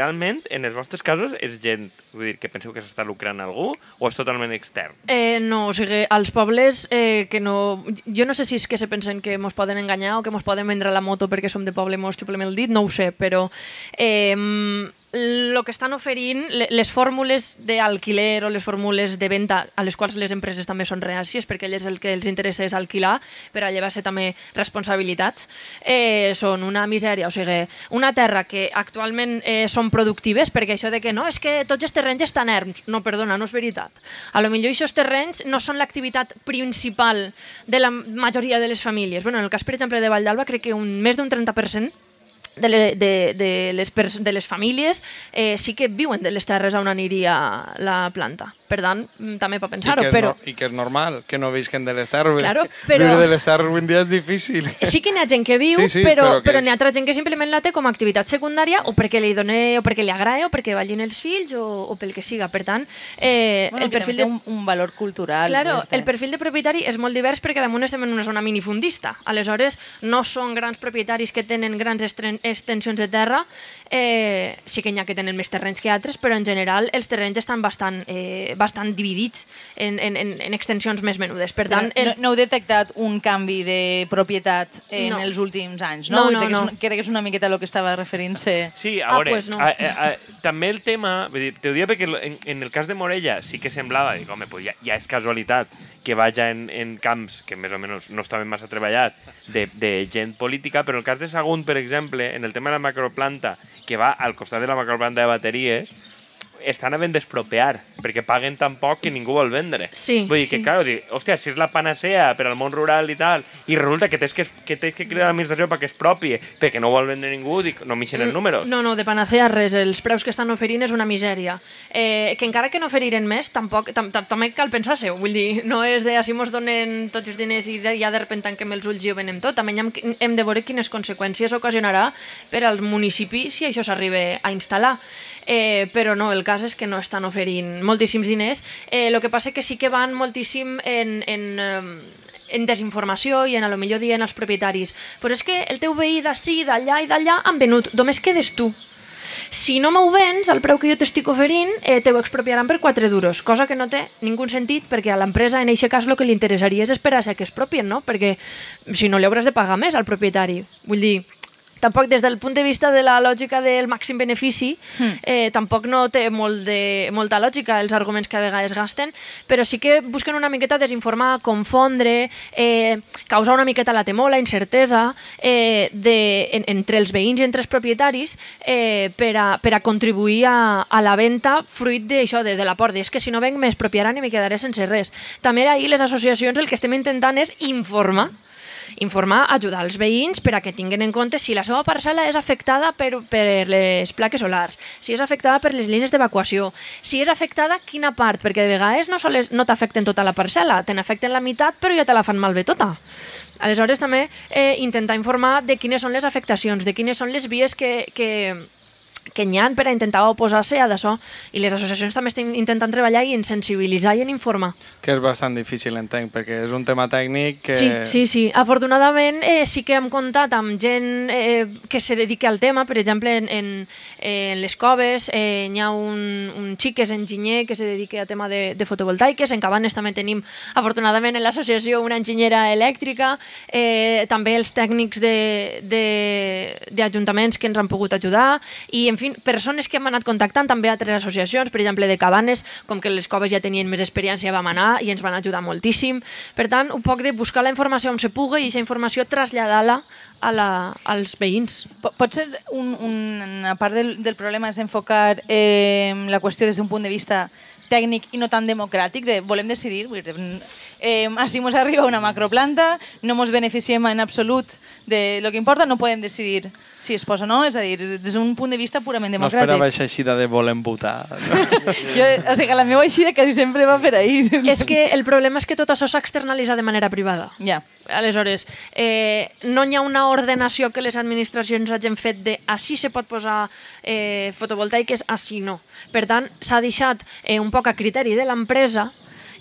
realment, en els vostres casos, és gent, vull dir, que penseu que s'està lucrant algú o és totalment extern? Eh, no, o sigui, als pobles eh, que no... Jo no sé si és que se pensen que mos poden enganyar o que mos poden vendre la moto perquè som de poble i mos xuplem el dit, no ho sé, però eh, el que estan oferint, le- les fórmules d'alquiler o les fórmules de venda a les quals les empreses també són reàcies perquè elles el que els interessa és alquilar per a llevar-se també responsabilitats, eh, són una misèria. O sigui, una terra que actualment eh, són productives perquè això de que no, és que tots els terrenys estan erms. No, perdona, no és veritat. A lo millor aquests terrenys no són l'activitat principal de la majoria de les famílies. Bueno, en el cas, per exemple, de Vall d'Alba, crec que un, més d'un 30% de, le, de, de, les, de les famílies eh, sí que viuen de les terres on aniria la planta. Per tant, mm, també I pensar-ho, però... no, I que és normal, que no visquen de les serves. Claro, però- Viure de les avui en dia és difícil. Sí que n'hi ha gent que viu, Sí, sí, però, però però és- n'hi ha altra gent que simplement la té com a activitat secundària o perquè li done, o perquè li agrada, o perquè vagin els fills, o, o pel que siga. Per tant, eh, Bueno, el perfil de... un, un valor cultural. Claro, este. el perfil de propietari és molt divers perquè damunt estem en una zona minifundista. Aleshores, no són grans propietaris que tenen grans extensions de terra, eh, sí que n'hi ha que tenen més terrenys que altres, però en general els terrenys estan bastant, eh, bastant dividits en, en, en, en extensions més menudes. Per Però tant, el... no, no heu detectat un canvi de propietat en No. els últims anys, No, no? no, Crec que és no. una- Crec que és una miqueta el que estava referint-se. Sí, a Ah, veure, pues no. a, a, a, també el tema, vull dir, te ho dia perquè en, en el cas de Morella sí que semblava, dic, home, pues ja, ja és casualitat que vaja en, en camps que més o menys no estaven massa treballat de, de gent política, però en el cas de Sagunt, per exemple, en el tema de la macroplanta, que va al costat de la macroplanta de bateries, estan havent d'expropiar, perquè paguen tan poc que ningú vol vendre. Sí, Vull dir sí. que, clar, dir, hòstia, si és la panacea per al món rural i tal, i resulta que tens que, que, tens que cridar a l'administració perquè es propi, perquè no vol vendre ningú, dic, no m'ixen els números. No, no, de panacea res. Els preus que estan oferint és una misèria. Eh, que encara que no oferiren més, tampoc, tam, tam, també cal pensar-se-ho. Vull dir, no és de si mos donen tots els diners i de, ja de repente tanquem els ulls i ho venem tot. També hem, hem de veure quines conseqüències ocasionarà per al municipi si això s'arriba a instal·lar. Eh, però no, el cas és que no estan oferint moltíssims diners. Eh, el que passa que sí que van moltíssim en, en, eh, en desinformació i en a lo millor dient als propietaris però és que el teu veí d'ací, d'allà i d'allà han venut, només quedes tu. Si no m'ho vens, al preu que jo t'estic oferint, eh, te ho expropiaran per 4 duros, cosa que no té ningú sentit perquè a l'empresa en aquest cas el que li interessaria és esperar a que es propien, no? Perquè si no li hauràs de pagar més al propietari. Vull dir, tampoc des del punt de vista de la lògica del màxim benefici, eh, tampoc no té molt de, molta lògica els arguments que a vegades gasten, però sí que busquen una miqueta desinformar, confondre, eh, causar una miqueta la temor, la incertesa eh, de, en, entre els veïns i entre els propietaris eh, per, a, per a contribuir a, a la venda fruit d'això, de, de l'aport. És que si no venc m'expropiaran i me quedaré sense res. També ahir les associacions el que estem intentant és informar informar, ajudar els veïns per a que tinguin en compte si la seva parcel·la és afectada per, per les plaques solars, si és afectada per les línies d'evacuació, si és afectada quina part, perquè de vegades no, soles, no t'afecten tota la parcel·la, te n'afecten la meitat però ja te la fan malbé tota. Aleshores també eh, intentar informar de quines són les afectacions, de quines són les vies que, que, que n'hi ha per a intentar oposar-se a d'això i les associacions també estan intentant treballar i en sensibilitzar i en informar. Que és bastant difícil, entenc, perquè és un tema tècnic que... Sí, sí, sí. Afortunadament eh, sí que hem comptat amb gent eh, que se dedica al tema. Per exemple, en, en, en les coves eh, hi ha un, un xic que és enginyer que se dedica a tema de, de fotovoltaiques. En Cabanes també tenim, afortunadament, en l'associació una enginyera elèctrica. Eh, també els tècnics de- de- d'ajuntaments que ens han pogut ajudar. I, en fi, persones que hem anat contactant també altres associacions, per exemple, de Cabanes, com que les coves ja tenien més experiència, vam anar i ens van ajudar moltíssim. Per tant, un poc de buscar la informació on se puga i aquesta informació traslladar-la a la, als veïns. Po- Pot ser un, un, una part del, del problema és enfocar eh, la qüestió des d'un punt de vista tècnic i no tan democràtic, de volem decidir, eh, així mos arriba una macroplanta, no mos beneficiem en absolut de lo que importa, no podem decidir si es posa o no, és a dir, des d'un punt de vista purament No esperava democràtic. aquesta eixida de volem votar. jo, o sigui, la meva eixida quasi sempre va per ahir. És que el problema és que tot això s'ha externalitzat de manera privada. Ja. Aleshores, eh, no hi ha una ordenació que les administracions hagin fet de així se pot posar eh, fotovoltaiques, així no. Per tant, s'ha deixat eh, un poc a criteri de l'empresa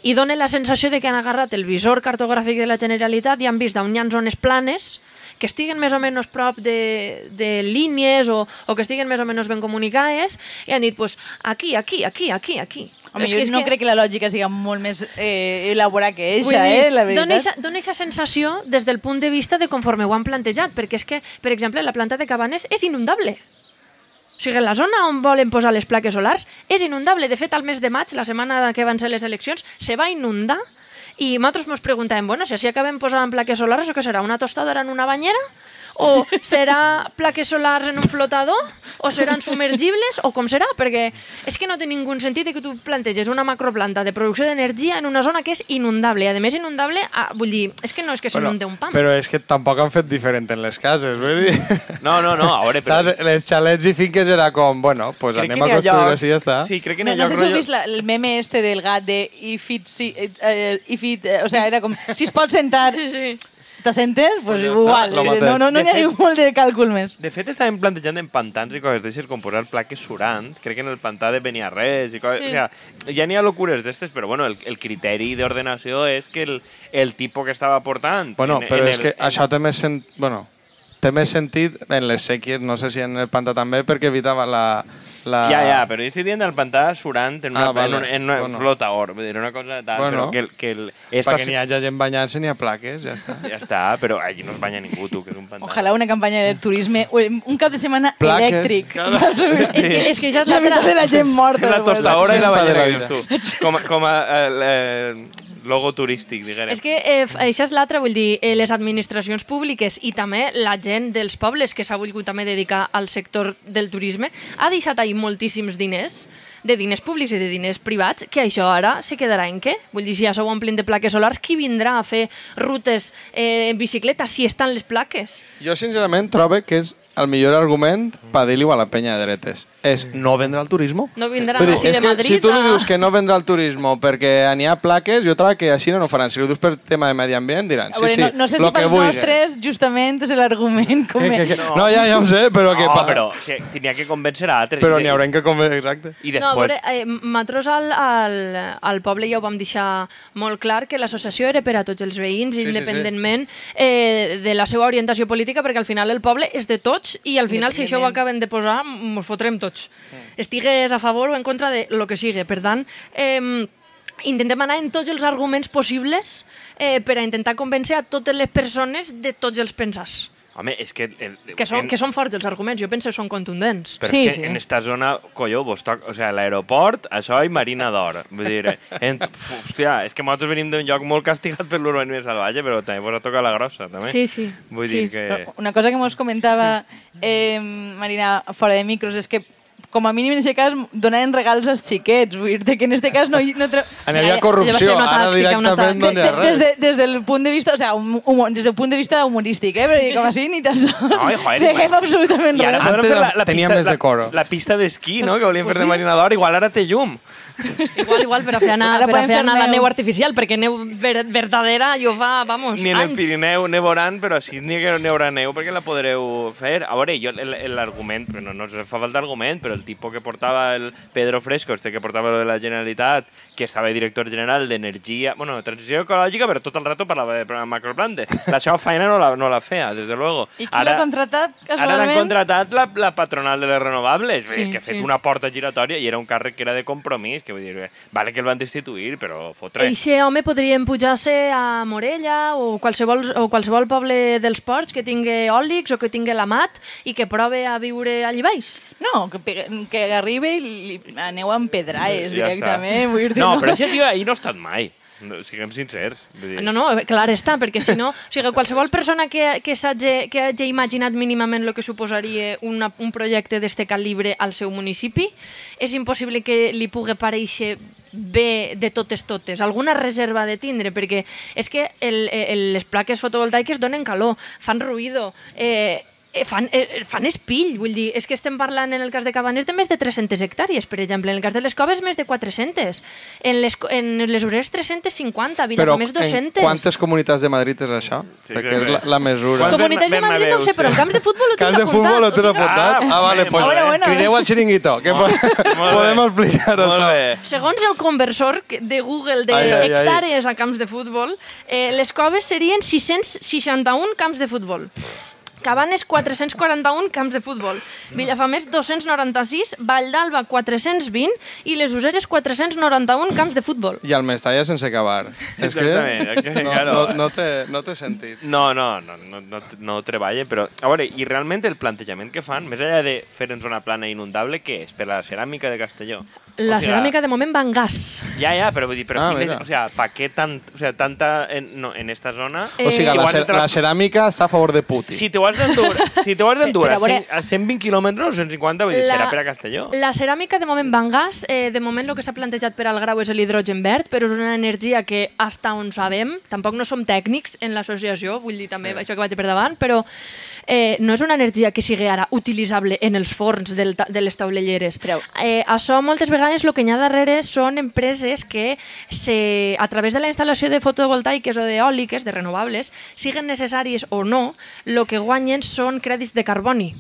i dona la sensació de que han agarrat el visor cartogràfic de la Generalitat i han vist on hi ha zones planes que estiguen més o menys prop de, de línies o, o que estiguen més o menys ben comunicades i han dit, pues, aquí, aquí, aquí, aquí, aquí. Home, És jo que és no que- crec que la lògica sigui molt més eh, elaborada que eixa, dir, eh, la veritat. Dona aquesta sensació des del punt de vista de conforme ho han plantejat, perquè és que, per exemple, la planta de Cabanes és inundable. O sigui, la zona on volen posar les plaques solars és inundable. De fet, al mes de maig, la setmana que van ser les eleccions, se va inundar i nosaltres ens preguntàvem, bueno, si així acabem posant plaques solars, o què serà, una tostadora en una banyera? O serà plaques solars en un flotador? O seran submergibles? O com serà? Perquè és que no té ningú sentit que tu planteges una macroplanta de producció d'energia en una zona que és inundable. I a més inundable, ah, vull dir, és que no és que s'inunde un pam. Però és que tampoc han fet diferent en les cases, vull dir... No, no, no, a veure, però... Saps? Les xalets i finques era com, bueno, pues Crec anem a construir llocs- així i ja està. Sí, crec que n'hi No, ha no sé si heu vist la, el meme este del gat de if it, si, eh, if it eh, o sea, era com, si es pot sentar, Sí, sí. T'assentes? Pues Pues ja igual, no, no, no n'hi ha fet- molt de càlcul més. De fet, estàvem plantejant en pantans i coses d'aixes com posar plaques surant. Crec que en el pantà de Beniarrés i coses... Sí. O sea, ja n'hi ha locures d'estes, però bueno, el, el criteri d'ordenació és que el, el tipus que estava portant... Bueno, en- però en és el- que això té més, sen... bueno, té més sentit en les sèquies, no sé si en el pantà també, perquè evitava la... la... Ja, ja, però jo estic dient del pantà surant en una, Ah, vale. en un, en una Bueno. flotador, vull dir, una cosa tal, Bueno. però que, el- que el, esta Perquè n'hi hagi gent banyant-se, n'hi ha plaques, ja està. Ja està, però allí no es banya ningú, tu, que és un pantà. Ojalà una campanya de turisme, un cap de setmana Plaques, elèctric. cada- És que, és que ja és La meitat de la gent morta. La tostadora i la xispa de la banyera, tu. Com, com a eh, eh, logo turístic, diguem. És que eh, això és l'altre, vull dir, eh, les administracions públiques i també la gent dels pobles que s'ha volgut també dedicar al sector del turisme ha deixat ahir moltíssims diners, de diners públics i de diners privats, que això ara se quedarà en què? Vull dir, si ja s'ho omplint de plaques solars, qui vindrà a fer rutes eh, en bicicleta si estan les plaques? Jo, sincerament, trobo que és el millor argument per dir-li a la penya de dretes. És no vendre el turisme. No vindrà dir, així és de que Madrid si tu li dius que no vendrà el turisme perquè n'hi ha plaques, jo trobo que així no ho faran. Si ho dius per tema de medi ambient, diran, sí, veure, sí, no, no sé lo si que pels vulgui. nostres justament és l'argument com... Que, que, que... No. No. ja, ja ho sé, però que... no, pa- però que tenia que convèncer a altres. però n'hi haurem que convé, exacte. I No, a després... veure, eh, nosaltres al, al, al poble ja ho vam deixar molt clar que l'associació era per a tots els veïns, Sí, sí, sí. independentment eh, de la seva orientació política, perquè al final el poble és de tots i al final si això ho acaben de posar, mos fotrem tots. Estigues a favor o en contra de lo que sigui. Per tant, eh, intentem anar en tots els arguments possibles eh, per a intentar convèncer a totes les persones de tots els pensars. Home, és que... El, Que són, en, que són forts els arguments, jo penso que són contundents. Però Sí, sí, en esta zona, colló, vos toca... O sea, l'aeroport, això i Marina d'Or. Vull dir, en, hòstia, és que nosaltres venim d'un lloc molt castigat per l'urbanisme salvatge, però també vos ha tocat la grossa, també. Sí, sí. Vull sí. dir que... Però Una cosa que mos comentava eh, Marina fora de micros és que com a mínim en aquest cas donaven regals als xiquets, vull dir que en aquest cas no, no tra... En havia ja- corrupció, ja ara tàctica, directament no n'hi ha De- res. des, de, des del punt de vista, o sea, hum- humor, des del punt de vista humorístic, eh? Però com així ni tan sols Ai, joder, absolutament I ara res. Antes podran fer la, la tenia pista, més decoro. La, la pista d'esquí, no?, que volien Pues fer de sí. Marina d'Or, igual ara té llum. Igual, igual, per a fer anar, Ara per a podem fer anar la neu. artificial, perquè neu ver verdadera jo fa, vamos, Ni en el anys. Pirineu nevoran, però si n'hi ha n'hi haurà neu perquè la podreu fer. A veure, jo el- el- l'argument, però no, no ens fa falta argument, però el tipus que portava el Pedro Fresco, este que portava lo de la Generalitat, que estava director general d'Energia, bueno, transició ecològica, però tot el rato parlava de macroplante. La seva feina no la, no la feia, des de luego. I qui l'ha contratat, Ara l'han casualment? contratat la, la patronal de les renovables, Sí, sí, que ha fet sí. una porta giratòria i era un càrrec que era de compromís, que vull dir, eh, vale que el van destituir, però fotre. Eixe home podria pujar-se a Morella o qualsevol, o qualsevol poble dels ports que tingui òlics o que tingui la mat i que prove a viure allí baix. No, que, que arribi i li, aneu amb pedraes Ja directament. Vull dir, No, però aquest tio ahir no ha estat mai. No, siguem sincers. Vull dir, No, no, clar està, perquè si no... O sigui, qualsevol persona que, que, s'hagi- que hagi imaginat mínimament el que suposaria una, un projecte d'este calibre al seu municipi, és impossible que li pugui pareixer bé de totes totes. Alguna reserva de tindre, perquè és que el, el, les plaques fotovoltaiques donen calor, fan ruïdo, eh, fan, eh, fan espill, vull dir, és que estem parlant en el cas de Cabanes de més de 300 hectàrees, per exemple, en el cas de les Coves més de 400, en les, en les Urers 350, Però Vilafamés en 200. quantes comunitats de Madrid és això? Sí, Perquè que és la, la mesura. Quants Comunitats de Madrid no ho sé, però en camps de futbol ho tinc Cas de apuntat. futbol ho tinc apuntat? Ah, Ah, vale, bé, pues bueno, bueno. crideu al xiringuito, que podem bé. explicar això. Segons el conversor de Google de Ai, ai, ai. hectàrees a camps de futbol, eh, les coves serien 661 camps de futbol. Cabanes 441 camps de futbol, Vilafamés 296, Vall d'Alba 420 i les Useres 491 camps de futbol. I el Mestalla sense acabar. És que no, claro. no, no, té, no té sentit. No, no, no, no, no, no treballa, però... A veure, i realment el plantejament que fan, més enllà de fer-nos una plana inundable, què és? Per la ceràmica de Castelló? La O sigui, ceràmica de moment va en gas. Ja, ja, però vull dir, però Ah, quin és, mira. o sea, ¿pa qué tan, o sea, tanta en, no, en esta zona? O sigui, Eh, la, cer la ceràmica està a favor de Putin. Si te ho has d'endur si te has d'endur a, a veure- 100 a 120 quilòmetres o 150, vull dir, La- serà per a Castelló. La ceràmica de moment va en gas. Eh, de moment el que s'ha plantejat per al grau és l'hidrogen verd, però és una energia que, hasta on sabem, tampoc no som tècnics en l'associació, vull dir també això que vaig per davant, però eh, no és una energia que sigui ara utilitzable en els forns del, de les taulelleres. Però- Eh, això moltes vegades el que hi ha darrere són empreses que se, a través de la instal·lació de fotovoltaiques o d'eòliques, de renovables, siguen necessàries o no, el que guanyen són crèdits de carboni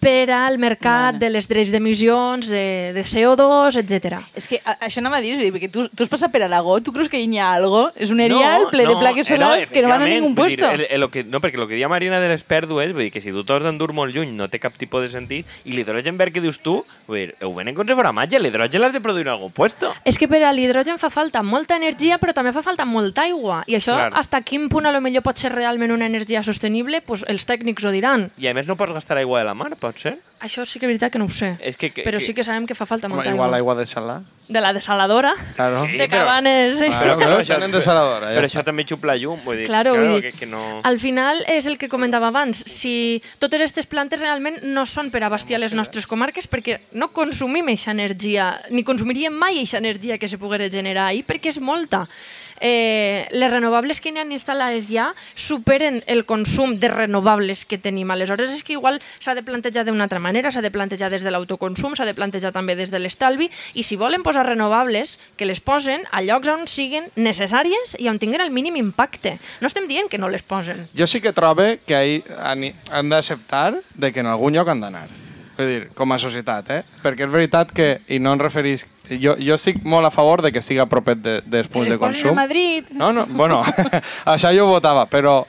per al mercat de les drets d'emissions, de, de CO2, etc. És que a, això anava a dir, dir, perquè tu, tu has passat per Aragó, tu creus que hi ha algo? És un erial ple de plaques eh, solars que no van a ningú vull dir, puesto. el, el, lo que, no, perquè el que dia Marina de les pèrdues, vull dir que si tu t'has d'endur molt lluny no té cap tipus de sentit, i l'hidrogen verd que dius tu, vull dir, ho venen com si fora màgia, l'hidrogen l'has de produir en algun puesto. És que per a l'hidrogen fa falta molta energia, però també fa falta molta aigua. I això, Clar. hasta quin punt a lo millor pot ser realment una energia sostenible, pues els tècnics ho diran. I a més no pots gastar aigua de la mar, pot ser? Això sí que és veritat que no ho sé. És que- que- però que- sí que sabem que fa falta Home, molta igual aigua. aigua de salar. De la desaladora, Claro. Sí, de però- Cabanes... Sí. Claro, Però veus? Tenen desaladora, ja però està. això també xupla llum, vull dir, Claro, claro, vull dir, que, que no... al final és el que comentava abans, si totes aquestes plantes realment no són per abastir a les nostres comarques perquè no consumim eixa energia, ni consumiríem mai eixa energia que se poguera generar ahir perquè és molta. Eh, les renovables que n'hi han instal·lades ja superen el consum de renovables que tenim. Aleshores és que igual s'ha de plantejar d'una altra manera, s'ha de plantejar des de l'autoconsum, s'ha de plantejar també des de l'estalvi i si volen posar renovables, que les posen a llocs on siguin necessàries i on tinguin el mínim impacte. No estem dient que no les posen. Jo sí que trobe que han, han d'acceptar de que en algun lloc han d'anar. Vull dir, com a societat, eh? Perquè és veritat que, i no em referís... Jo, jo estic molt a favor de que siga propet de, dels punts de posen a consum. Madrid. No, no, bueno, això jo votava, però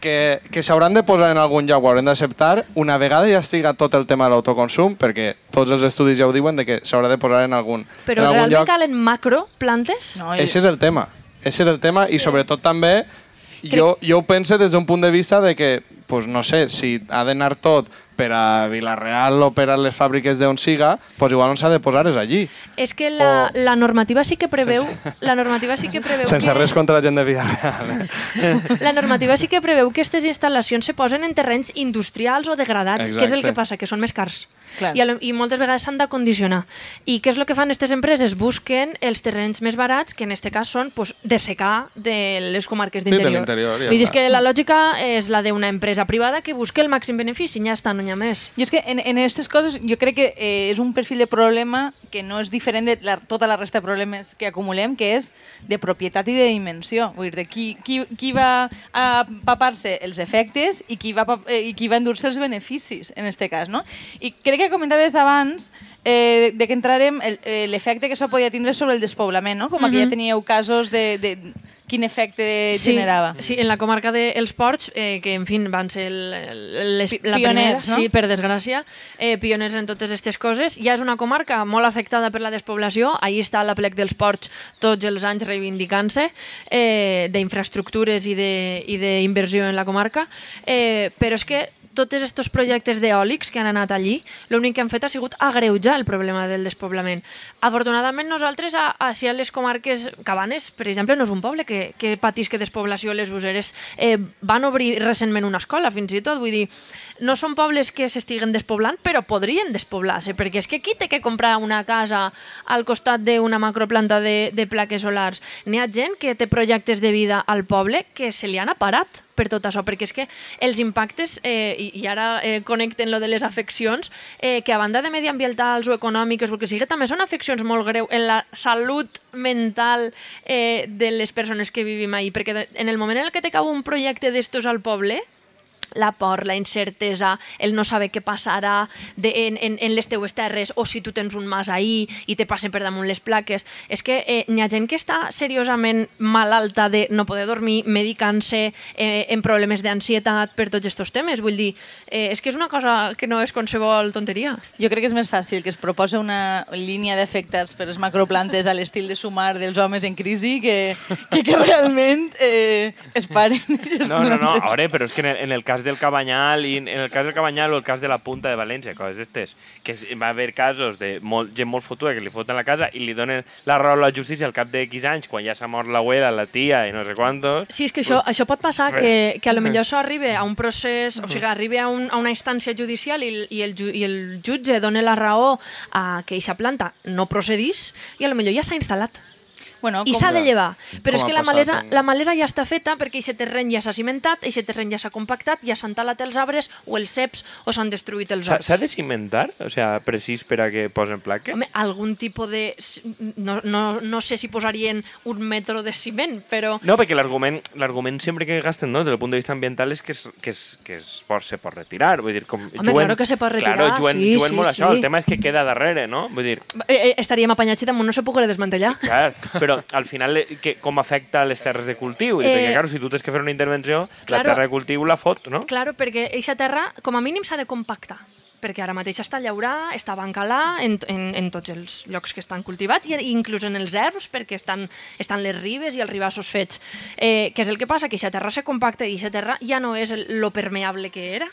que, que s'hauran de posar en algun lloc, ho haurem d'acceptar, una vegada ja estiga tot el tema de l'autoconsum, perquè tots els estudis ja ho diuen de que s'haurà de posar en algun, Però en algun realment lloc. calen macro plantes? No, i- Ese és el tema. Ese és el tema i sobretot també jo, jo ho penso des d'un punt de vista de que, pues, no sé, si ha d'anar tot per a Vilareal o per a les fàbriques d'on siga, pues igual on s'ha de posar és allí. És que la, O- la normativa sí que preveu... Sense- La normativa sí que preveu Sense que... res contra la gent de Vilareal. Eh? La normativa sí que preveu que aquestes instal·lacions se posen en terrenys industrials o degradats, que és el Exacte. que passa, que són més cars. Clar. I, I moltes vegades s'han d'acondicionar. I què és el que fan aquestes empreses? Busquen els terrenys més barats, que en aquest cas són pues, de secar de les comarques Sí, de d'interior. l'interior, ja Vull dir que la lògica és la d'una empresa privada que busca el màxim benefici, ja està, no n'hi ha més. Jo és que en, en aquestes coses jo crec que eh, és un perfil de problema que no és diferent de la, tota la resta de problemes que acumulem, que és de propietat i de dimensió. Vull dir, de qui, qui, qui va a papar-se els efectes i qui va, eh, i qui va endur-se els beneficis, en aquest cas. No? I crec que comentaves abans eh, de, de que entrarem el- l'efecte que això podia tindre sobre el despoblament, no? com que ja teníeu casos de, de quin efecte generava. Sí, en la comarca dels Ports, eh, que en fi van ser el, el, les, la Pioners, primera, no? sí, per desgràcia, eh, pioners en totes aquestes coses. Ja és una comarca molt afectada per la despoblació, ahí està la plec dels Ports tots els anys reivindicant-se eh, d'infraestructures i de- i d'inversió en la comarca, eh, però és que tots aquests projectes d'eòlics que han anat allí, l'únic que han fet ha sigut agreujar el problema del despoblament. Afortunadament nosaltres, a, a, si a les comarques Cabanes, per exemple, no és un poble que, que patisca despoblació, les useres eh, van obrir recentment una escola, fins i tot, vull dir, no són pobles que s'estiguen despoblant, però podrien despoblar-se, perquè és que qui té que comprar una casa al costat d'una macroplanta de, de plaques solars? N'hi ha gent que té projectes de vida al poble que se li han aparat per tot això, perquè és que els impactes, eh, i, ara eh, connecten lo de les afeccions, eh, que a banda de mediambientals o econòmiques, o el que sigui, també són afeccions molt greus en la salut mental eh, de les persones que vivim ahí, perquè en el moment en el que cau un projecte d'estos al poble, la por, la incertesa, el no saber què passarà de, en, en, en les teues terres o si tu tens un mas ahí i te passen per damunt les plaques. És que eh, hi ha gent que està seriosament malalta de no poder dormir, medicant-se, eh, en problemes d'ansietat per tots aquests temes. Vull dir, eh, és que és una cosa que no és qualsevol tonteria. Jo crec que és més fàcil que es proposa una línia d'afectats per les macroplantes a l'estil de sumar dels homes en crisi que, que, que realment eh, es paren. No, no, no, a veure, però és que en el, en el cas del Cabanyal i en el cas del Cabanyal o el cas de la Punta de València, coses d'estes, que va haver casos de molt, gent molt fotuda que li foten la casa i li donen la raó a la justícia al cap de X anys, quan ja s'ha mort l'abuela, la tia i no sé quantos. Sí, és que això, això pot passar, que, que a lo millor això arribi a un procés, o sigui, arribi a, un, a una instància judicial i, i, el, i el jutge dona la raó a que aquesta planta no procedís i a lo millor ja s'ha instal·lat. Bueno, I s'ha de llevar. Però Com és que la malesa, amb- la malesa ja està feta perquè aquest terreny ja s'ha cimentat, aquest terreny ja s'ha compactat, ja s'han talat els arbres o els ceps o s'han destruït els horts. s'ha de cimentar? O sea, precís per a que posen plaques? Home, algun tipus de... No, no, no sé si posarien un metro de ciment, però... No, perquè l'argument sempre que gasten, no, des del punt de vista ambiental és que, es, que, es, que es pot, se pot retirar. Vull dir, com Home, claro que se pot retirar, Claro, juguen, sí, juguen sí, molt a això. sí. El tema és que queda darrere, no? Vull dir, Eh, eh, estaríem apanyats i damunt no se poguera desmantellar. clar, però al final eh, que, com afecta les terres de cultiu? Eh, perquè, claro, si tu tens que fer una intervenció, claro. la terra de cultiu la fot, no? Claro, perquè eixa terra, com a mínim, s'ha de compactar perquè ara mateix està llaurà, està bancalà en, en, en tots els llocs que estan cultivats i inclús en els herbs perquè estan, estan les ribes i els ribassos fets. Eh, què és el que passa? Que aquesta terra se compacta i aquesta terra ja no és el, lo permeable que era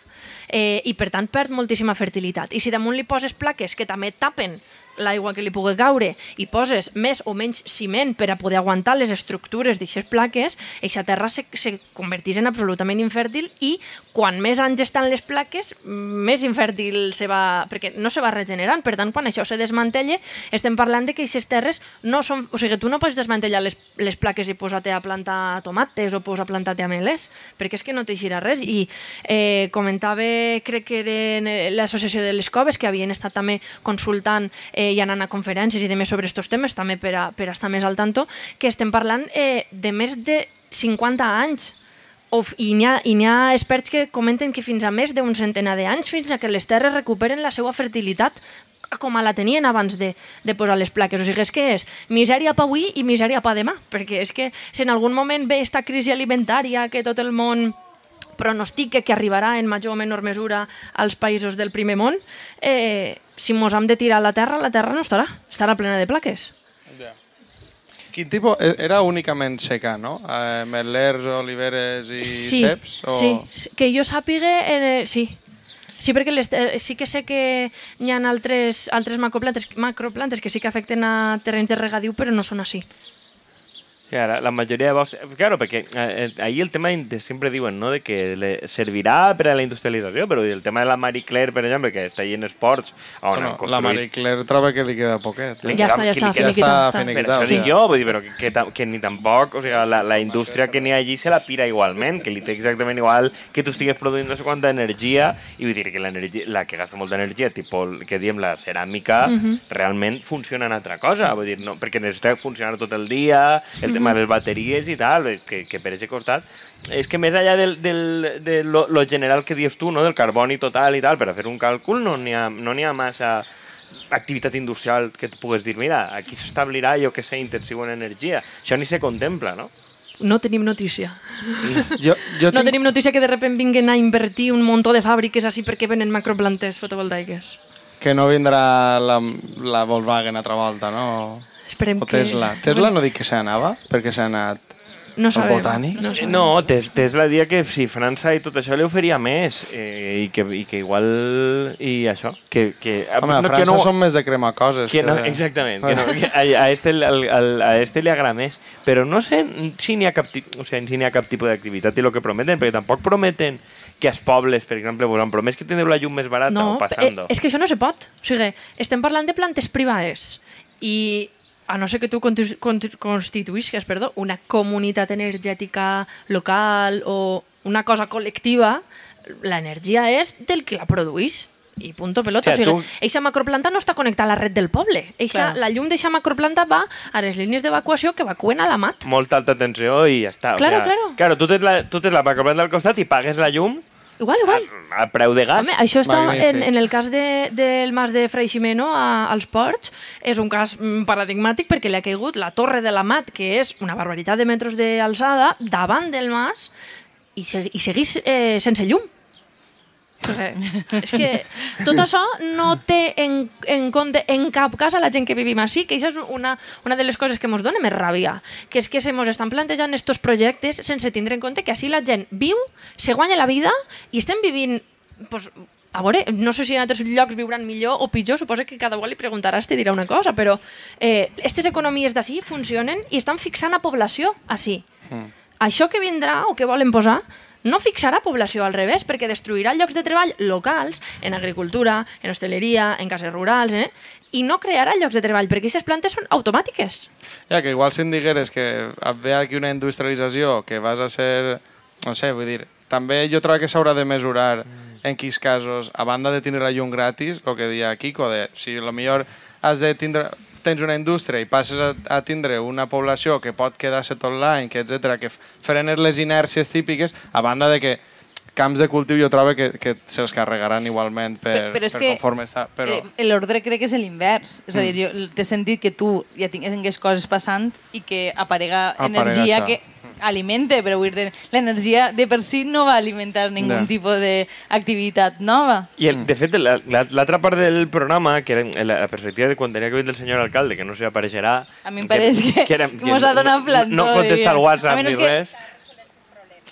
eh, i per tant perd moltíssima fertilitat. I si damunt li poses plaques que també tapen l'aigua que li pugui caure i poses més o menys ciment per a poder aguantar les estructures d'aquestes plaques, aquesta terra se, se converteix en absolutament infèrtil i quan més anys estan les plaques, més infèrtil se va... perquè no se va regenerant. Per tant, quan això se desmantella, estem parlant de que aquestes terres no són... O sigui, tu no pots desmantellar les, les plaques i posar-te a plantar tomates o posar a plantar-te ameles, perquè és que no t'eixirà res. I eh, comentava, crec que eren eh, l'associació de les coves, que havien estat també consultant eh, i anant a conferències i demés sobre aquests temes, també per a, per a estar més al tanto, que estem parlant eh, de més de 50 anys o, f- i n'hi ha, ha experts que comenten que fins a més d'un centenar d'anys fins a que les terres recuperen la seva fertilitat com a la tenien abans de, de posar les plaques. O sigui, és que és misèria pa avui i misèria pa demà, perquè és que si en algun moment ve esta crisi alimentària que tot el món pronostica que arribarà en major o menor mesura als països del primer món, eh, si mos hem de tirar a la terra, la terra no estarà, estarà plena de plaques. Quin tipus? E- Era únicament seca, no? Eh, Metlers, oliveres i sí, ceps? O... sí, sí, que jo sàpiga, eh, sí. Sí, perquè les, eh, sí que sé que hi ha altres, altres macroplantes, macroplantes que sí que afecten a terrenys de regadiu, però no són així. Claro, la mayoría de bosques... Claro, porque eh, eh, ahí el tema de, siempre diuen, ¿no? De que le servirá para la industrialització, però el tema de la Marie Claire, per exemple, que està ahí en esports, on Bueno, han la construït... Marie Claire troba que li queda poquet. Li Ja està, ja que li està, queda- Ja està finiquitat. això sí. dic jo, vull dir, però que, que, que ni tampoc, o sigui, la, la indústria que n'hi ha allí se la pira igualment, que li té exactament igual que tu estigues produint no sé quanta energia, i vull dir que l'energia, la que gasta molta energia, tipus que diem la ceràmica, realment funciona en altra cosa, vull dir, no, perquè necessita funcionar tot el dia, el tema de les bateries i tal, que, que per aquest costat, és que més allà del, del, de lo, lo general que dius tu, no? del carboni total i tal, per a fer un càlcul no n'hi ha, no ha massa activitat industrial que tu pugues dir, mira, aquí s'establirà, jo que sé, intensiu en energia. Això ni se contempla, no? No tenim notícia. Jo, jo No tinc... tenim notícia que de repente vinguen a invertir un muntó de fàbriques així perquè venen macroplantes fotovoltaiques. que no vindrà la, la Volkswagen altra volta, no? Esperem O que... Tesla. Tesla no dic que se n'anava, perquè s'ha anat... No sabem. botànic? No, sabem. No, tens, tens la dia que si França i tot això li oferia més eh, i, que, i que igual i això que, que, Home, a no, França que no, són més de cremar coses. que no, de- exactament, que, no, que a, a, este, al, al, a este li agrada més però no sé si n'hi ha cap, o sigui, si ha cap tipus d'activitat i el que prometen, perquè tampoc prometen que als pobles, per exemple, vos han promès que tindreu la llum més barata No, o eh, és que això no se pot. O sigui, estem parlant de plantes privades i a no ser que tu constituïsques perdó, una comunitat energètica local o una cosa col·lectiva, l'energia és del que la produeix. I punto pelota. O O sigui, sigui, tu- eixa macroplanta no està connectada a la red del poble. Eixa, Clar. la llum d'eixa macroplanta va a les línies d'evacuació que evacuen a la mat. Molta alta tensió i ja està. Claro, o sea, claro. Claro, tu tens la, tu tens la macroplanta al costat i pagues la llum Igual, igual. a, a preu de gas. Home, això està Magnífic. en, en el cas de, del mas de Freiximeno a, als Ports, és un cas mm, paradigmàtic perquè li ha caigut la torre de la mat, que és una barbaritat de metres d'alçada, davant del mas i, segui, i seguís eh, sense llum. Eh, és que tot això no té en, en compte en cap cas a la gent que vivim així, que això és una, una de les coses que ens dona més ràbia, que és que se mos estan plantejant estos projectes sense tindre en compte que així la gent viu, se guanya la vida i estem vivint pues, a veure, no sé si en altres llocs viuran millor o pitjor, suposo que cada un li preguntaràs te dirà una cosa, però eh, aquestes economies d'ací funcionen i estan fixant a població així. Mm. Això que vindrà o que volen posar no fixarà població al revés, perquè destruirà llocs de treball locals, en agricultura, en hostaleria, en cases rurals, eh? i no crearà llocs de treball, perquè aquestes plantes són automàtiques. Ja, que igual si em digueres que ve aquí una industrialització, que vas a ser... No sé, vull dir, també jo trobo que s'haurà de mesurar en quins casos, a banda de tindre la llum gratis, el que deia Kiko, de si lo millor has de tindre, tens una indústria i passes a, a tindre una població que pot quedar-se tot l'any, que etc que frenes les inèrcies típiques, a banda de que camps de cultiu jo trobo que, que se'ls carregaran igualment per, Però- però és per que, conforme està. Però... Eh, L'ordre crec que és l'invers. És a dir, jo t'he sentit que tu ja tingués coses passant i que aparega, Aparega energia això. que alimente, però vull dir, l'energia de per si no va alimentar ningú Ja. tipus d'activitat nova. I, el, de fet, la- la- l'altra part del programa, que era en la perspectiva de quan tenia que venir el senyor alcalde, que no se apareixerà... A mi em pareix que- que mos ha donat plantó, No, no contesta diguem. WhatsApp ni que- res.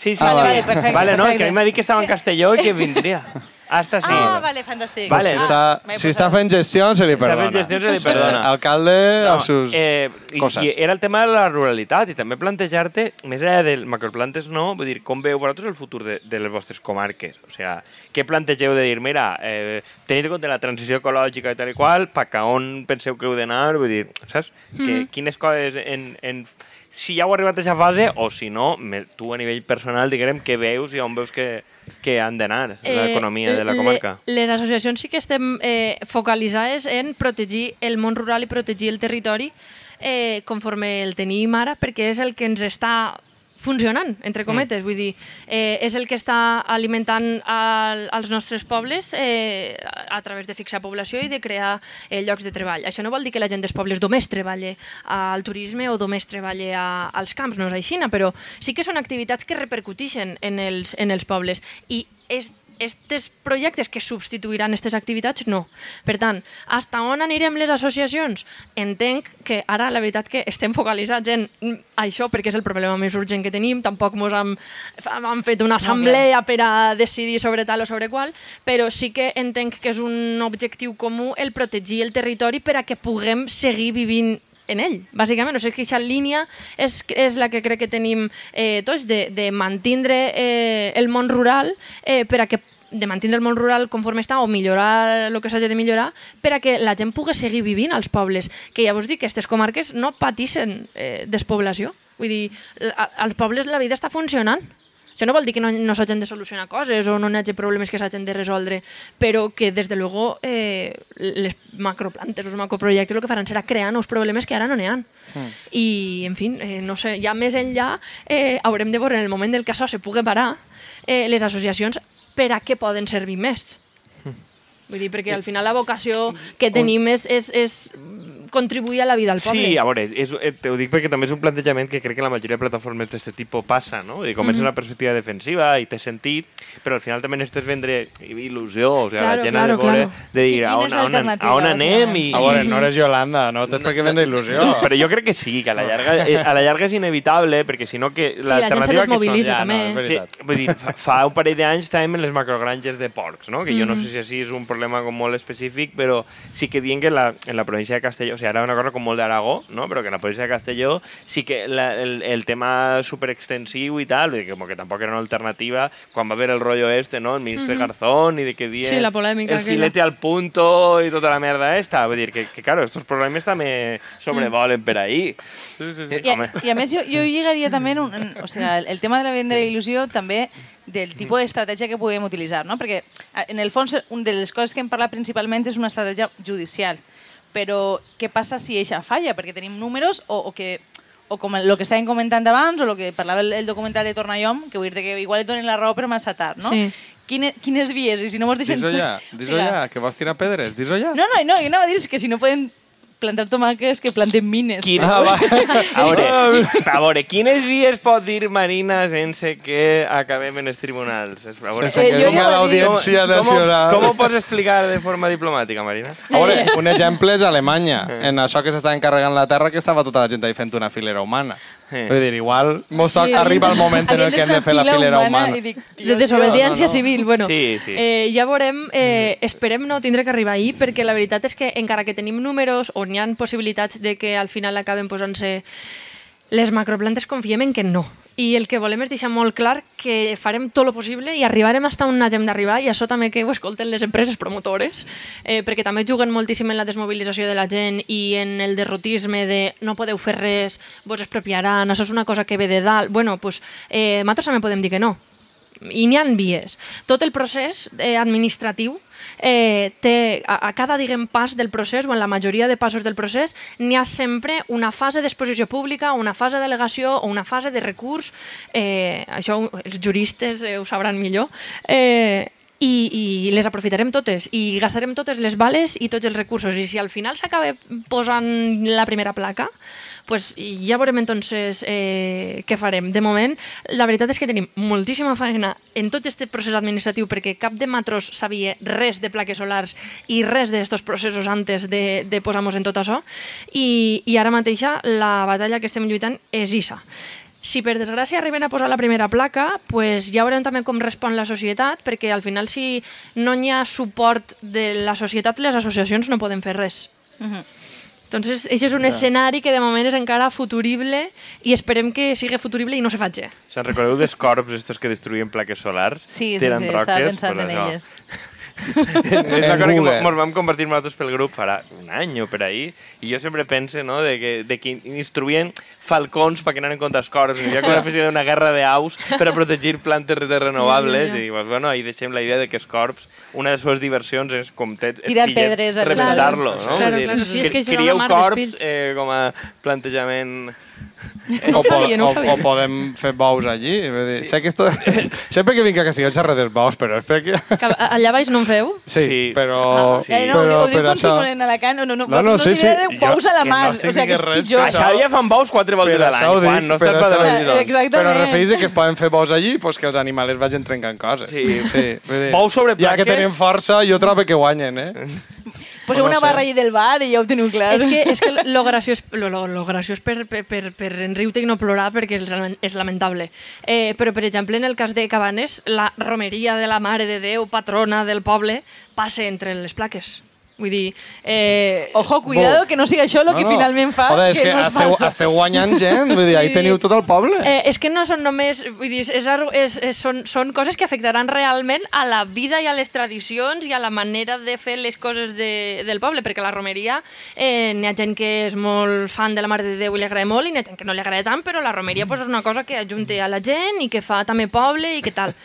Sí, sí. Ah, Vale, vale. vale, perfecte. Vale, no, que a perfecte. mi m'ha dit que estava en Castelló i que vindria. Hasta sí. Ah, vale, fantàstic. Vale. si Ah, està, si està fent gestió, se li Està perdona. fent gestió, se li perdona. Alcalde, No, a sus eh, i, coses. I era el tema de la ruralitat i també plantejar-te, més enllà del macroplantes no, vull dir, com veu vosaltres el futur de, de les vostres comarques? O sigui, què plantegeu de dir, mira, eh, tenint en compte la transició ecològica i tal i qual, pa que on penseu que heu d'anar? Vull dir, saps? Que, quines coses en, en, si ja heu arribat a aquesta fase o si no, me, tu a nivell personal, diguem, què veus i on veus que, que han d'anar l'economia de la Eh, comarca? Le, les associacions sí que estem eh, focalitzades en protegir el món rural i protegir el territori eh, conforme el tenim ara, perquè és el que ens està funcionant, entre cometes. Mm. Vull dir, eh, és el que està alimentant al, als nostres pobles eh, a, a través de fixar població i de crear eh, llocs de treball. Això no vol dir que la gent dels pobles només treballi al turisme o només treballi a, als camps, no és així, però sí que són activitats que repercuteixen en els, en els pobles. I és aquests projectes que substituiran aquestes activitats, no. Per tant, hasta on anirem les associacions? Entenc que ara la veritat que estem focalitzats en això perquè és el problema més urgent que tenim, tampoc mos hem, hem fet una assemblea per a decidir sobre tal o sobre qual, però sí que entenc que és un objectiu comú el protegir el territori per a que puguem seguir vivint en ell, bàsicament. O sigui, que aquesta línia és, és la que crec que tenim eh, tots, de, de mantindre eh, el món rural eh, per a que de mantindre el món rural conforme està o millorar el que s'hagi de millorar per a que la gent pugui seguir vivint als pobles. Que ja vos dic que aquestes comarques no patissen eh, despoblació. Vull dir, als pobles la vida està funcionant. Això no vol dir que no, no s'hagin de solucionar coses o no hi hagi problemes que s'hagin de resoldre, però que, des de luego, eh, les macroplantes, els macroprojectes, el que faran serà crear nous problemes que ara no n'hi ha. Mm. I, en fi, eh, no sé, ja més enllà eh, haurem de veure en el moment del que això se pugui parar eh, les associacions per a què poden servir més. Vull dir, perquè al final la vocació que tenim és, és, és contribuir a la vida del poble. Sí, a veure, és, eh, te ho dic perquè també és un plantejament que crec que la majoria de plataformes d'aquest tipus passa, no? I comença mm -hmm. una perspectiva defensiva i té sentit, però al final també necessites vendre il·lusió, o sigui, Claro, la gent claro, ha de veure, claro. de dir a on, a on, a on anem i... A veure, no eres Yolanda, no tens per què vendre il·lusió. Però jo crec que sí, que a la llarga, eh, a la llarga és inevitable, perquè si no que Sí, la gent se desmobilitza, no, també. és veritat. Sí, vull dir, fa, fa un parell d'anys estàvem en les macrogranges de porcs, no? que jo no sé si així és un problema com molt específic, però sí que diuen que la, en la província de Castelló, sigui, ara una cosa com molt d'Aragó, no? però que en la província de Castelló sí que la, el, el tema superextensiu i tal, de que, com que tampoc era una alternativa, quan va haver el rollo este, no? el ministre Garzón, i de que dient Mhm. Sí, la polèmica el aquella. filete al punto i tota la merda esta, vull dir que, que claro, estos problemes també sobrevolen per ahí. Sí, sí, sí. I a, I a més, jo, jo lligaria també, un, un, o sigui, el, el tema de la venda i il·lusió també del tipus d'estratègia que podem utilitzar, no? Perquè, en el fons, una de les coses que hem parlat principalment és una estratègia judicial. Però què passa si eixa falla? Perquè tenim números o, o que o com el que estàvem comentant abans, o el que parlava el, el documental de Tornallom, que vull dir que igual et donen la raó però massa tard, no? Sí. Quine, quines vies? I si no mos deixen... Dis-ho ja, dis-ho ja, que vols tirar pedres, dis-ho ja. No, no, no, jo anava a dir que si no poden plantar tomàquets, que planten mines. Quin... Ah, va. A veure, a veure, quines vies pot dir Marina sense que acabem en els tribunals? A veure, Sense Eh, que jo vinga ho he l'Audiència ¿Cómo- Nacional. ¿Cómo, ¿Cómo pots explicar de forma diplomàtica, Marina? A veure, un exemple és Alemanya. En això que s'estava encarregant la terra, que estava tota la gent ahí fent una filera humana. Eh. Vull dir, igual mos Sí, arriba el moment en el que hem de fer la filera humana humana. i dic, de desobediència no, no. civil. Bueno, Sí, sí. Eh, ja veurem, eh, esperem no tindre que arribar ahir, perquè la veritat és que encara que tenim números on hi ha possibilitats de que al final acaben posant-se les macroplantes, confiem en que no. I el que volem és deixar molt clar que farem tot el possible i arribarem fins on hagem d'arribar i això també que ho escolten les empreses promotores, eh, perquè també juguen moltíssim en la desmobilització de la gent i en el derrotisme de no podeu fer res, vos expropiaran, això és una cosa que ve de dalt. Bueno, pues, eh, nosaltres també podem dir que no i n'hi ha vies. Tot el procés eh, administratiu eh, té, a, a cada diguem, pas del procés o en la majoria de passos del procés n'hi ha sempre una fase d'exposició pública, una fase d'al·legació o una fase de recurs. Eh, això els juristes eh, ho sabran millor. Eh, i, i les aprofitarem totes i gastarem totes les bales i tots els recursos i si al final s'acaba posant la primera placa pues ja veurem entonces eh, què farem. De moment, la veritat és que tenim moltíssima feina en tot aquest procés administratiu perquè cap de matros sabia res de plaques solars i res d'estos processos antes de, de posar-nos en tot això i, i ara mateixa la batalla que estem lluitant és ISA. Si per desgràcia arriben a posar la primera placa, pues ja veurem també com respon la societat, perquè al final si no hi ha suport de la societat, les associacions no poden fer res. Mhm. Entonces, això és un escenari que de moment és encara futurible i esperem que sigui futurible i no se faci. Se'n recordeu dels corps estos que destruïen plaques solars? Sí, sí, sí, estava roques? pensant Pues en això. elles. és una En cosa que ens vam convertir nosaltres pel grup farà un any o per ahir i jo sempre pense no, de que, de que instruïen falcons perquè anaven contra els cors hi ha com una d'una guerra d'aus per a protegir plantes de renovables i pues, bueno, ahí deixem la idea de que els corps una de les seves diversions és com té Tirar pedres rebentar-lo Claro, no? claro, claro, sí, és que crieu una corps eh, com a plantejament No ho o, sabia, no ho o, sabia. o podem fer bous allí. Vull dir, sé que esto... Sempre que vinc a Castelló xerro dels bous, però és perquè... Que a- allà baix no en feu? Sí, Sí. però... Ah, sí. Eh, no, però, ho però com si això- volen Alacant. No, no, no, No, no, sí, sí. pous a la que no mar. o sigui, que és pitjor. a això- Xàbia fan bous quatre voltes Per a l'any dic, quan no per estàs per dic. Exactament. Però referís que es poden fer bous allí pues que els animals vagin trencant coses. Sí. sí vull dir, Bous sobre Ja que plaques. tenim força, jo trobo que guanyen, eh? Poseu no una sé. barra allí del bar i ja ho teniu clar. És que, és que lo graciós, lo, lo, lo graciós per, per, per, per enriure i no plorar perquè és, és lamentable. Eh, però, per exemple, en el cas de Cabanes, la romeria de la Mare de Déu, patrona del poble, passa entre les plaques. Vull dir... Eh, Ojo, cuidado, que no sigui això el que finalment fa Joder, és que, no es esteu, esteu guanyant gent, vull dir, ahí teniu tot el poble. Eh, és que no són només... Vull dir, és, és, és, són, són coses que afectaran realment a la vida i a les tradicions i a la manera de fer les coses de, del poble, perquè la romeria eh, n'hi ha gent que és molt fan de la Mare de Déu i li agrada molt i n'hi ha gent que no li agrada tant, però la romeria pues, és una cosa que ajunta a la gent i que fa també poble i que tal.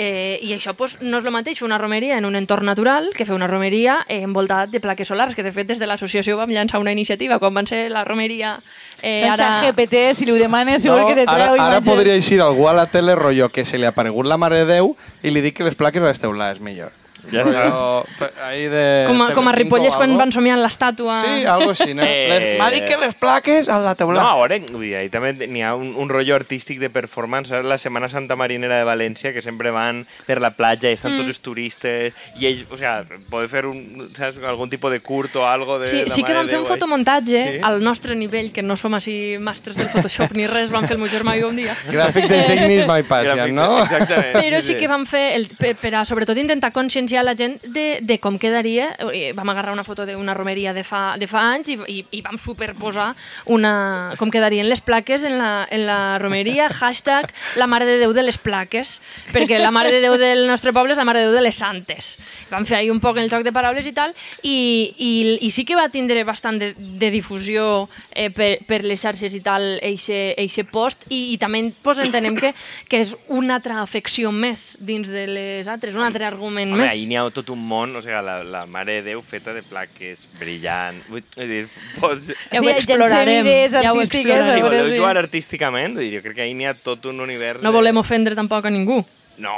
Eh, I això pues, no és el mateix fer una romeria en un entorn natural que fer una romeria eh, envoltat de plaques solars, que de fet des de l'associació vam llançar una iniciativa quan van ser la romeria eh, Sense ara... GPT, si li ho demanes, segur que te ara, treu ara imatges. podria eixir algú a la tele rotllo que se li ha aparegut la Mare de Déu i li dic que les plaques les teulades millor. Ja està. Però, pe- ahí de... Com a, com a TV5 Ripollès quan van somiar l'estàtua. Sí, algo així, no? Eh, Les- M'ha dit que les plaques a la No, teula. a veure, ahí també n'hi ha un, un rotllo artístic de performance. La Setmana Santa Marinera de València, que sempre van per la platja i estan tots els turistes, i ells, o sea, poder fer un, saps, algun tipus de curt o algo de Sí, sí que de fer un fotomuntatge Sí. al nostre nivell, que no som així màsters del Photoshop ni res, vam fer el meu germà i un dia. Gràfic de mai passen, Gràfic, no? Exactament. Però sí que vam fer, el, per, per a sobretot intentar conscienciar la gent de, de com quedaria, eh, vam agarrar una foto d'una romeria de fa, de fa anys i, i, i vam superposar una, com quedarien les plaques en la, en la romeria, hashtag la Mare de Déu de les plaques, perquè la Mare de Déu del nostre poble és la Mare de Déu de les Santes. Vam fer ahí un poc el joc de paraules i tal, i, i, i sí que va tindre bastant de, de difusió eh, per, per les xarxes i tal, eixe, eixe post, i, i també pues, entenem que, que és una altra afecció més dins de les altres, un altre argument Home, més. Ahí n'hi ha tot un món, o sigui, la, la Mare de Déu feta de plaques, brillant... Vull dir, pots... Ja ho Sí, explorarem. idees Ja ho explorarem. Si voleu si- jugar artísticament, vull dir, jo crec que ahí n'hi ha tot un univers... No de- volem ofendre tampoc a ningú. No,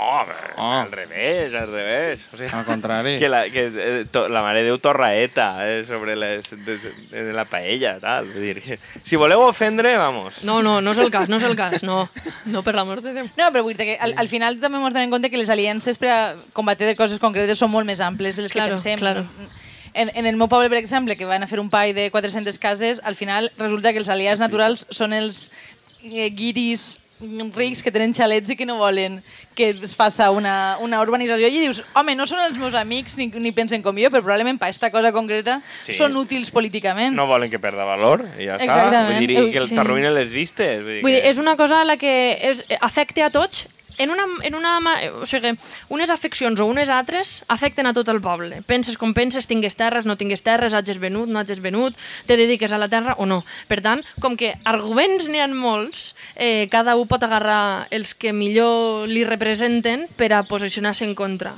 Oh. al revés, al revés. O sigui, Al contrari. que la, que, eh, to, la Mare de Déu torraeta eh, sobre les, de, de, de la paella, tal. Vull dir que si voleu ofendre, vamos. No, no, no és el cas, no és el cas, no. No, per l'amor de Déu. No, però vull dir que al, al final també ens donem compte que les aliances per a combatre de coses concretes són molt més amples de les Claro, que pensem. claro. En, en el meu poble, per exemple, que van a fer un pai de 400 cases, al final resulta que els aliats naturals són els eh, guiris rics que tenen xalets i que no volen que es faça una, una urbanització i dius, home, no són els meus amics ni, ni pensen com jo, però probablement per aquesta cosa concreta Sí. són útils políticament. No volen que perda valor i ja està. Exactament. Vull dir, que Sí. t'arruïnen les vistes. Vull dir, Vull dir, que... és una cosa a la que és, afecta a tots en una, en una, o sigui, unes afeccions o unes altres afecten a tot el poble. Penses com penses, tingues terres, no tingues terres, hagis venut, no hagis venut, te dediques a la terra o no. Per tant, com que arguments n'hi ha molts, eh, cada un pot agarrar els que millor li representen per a posicionar-se en contra.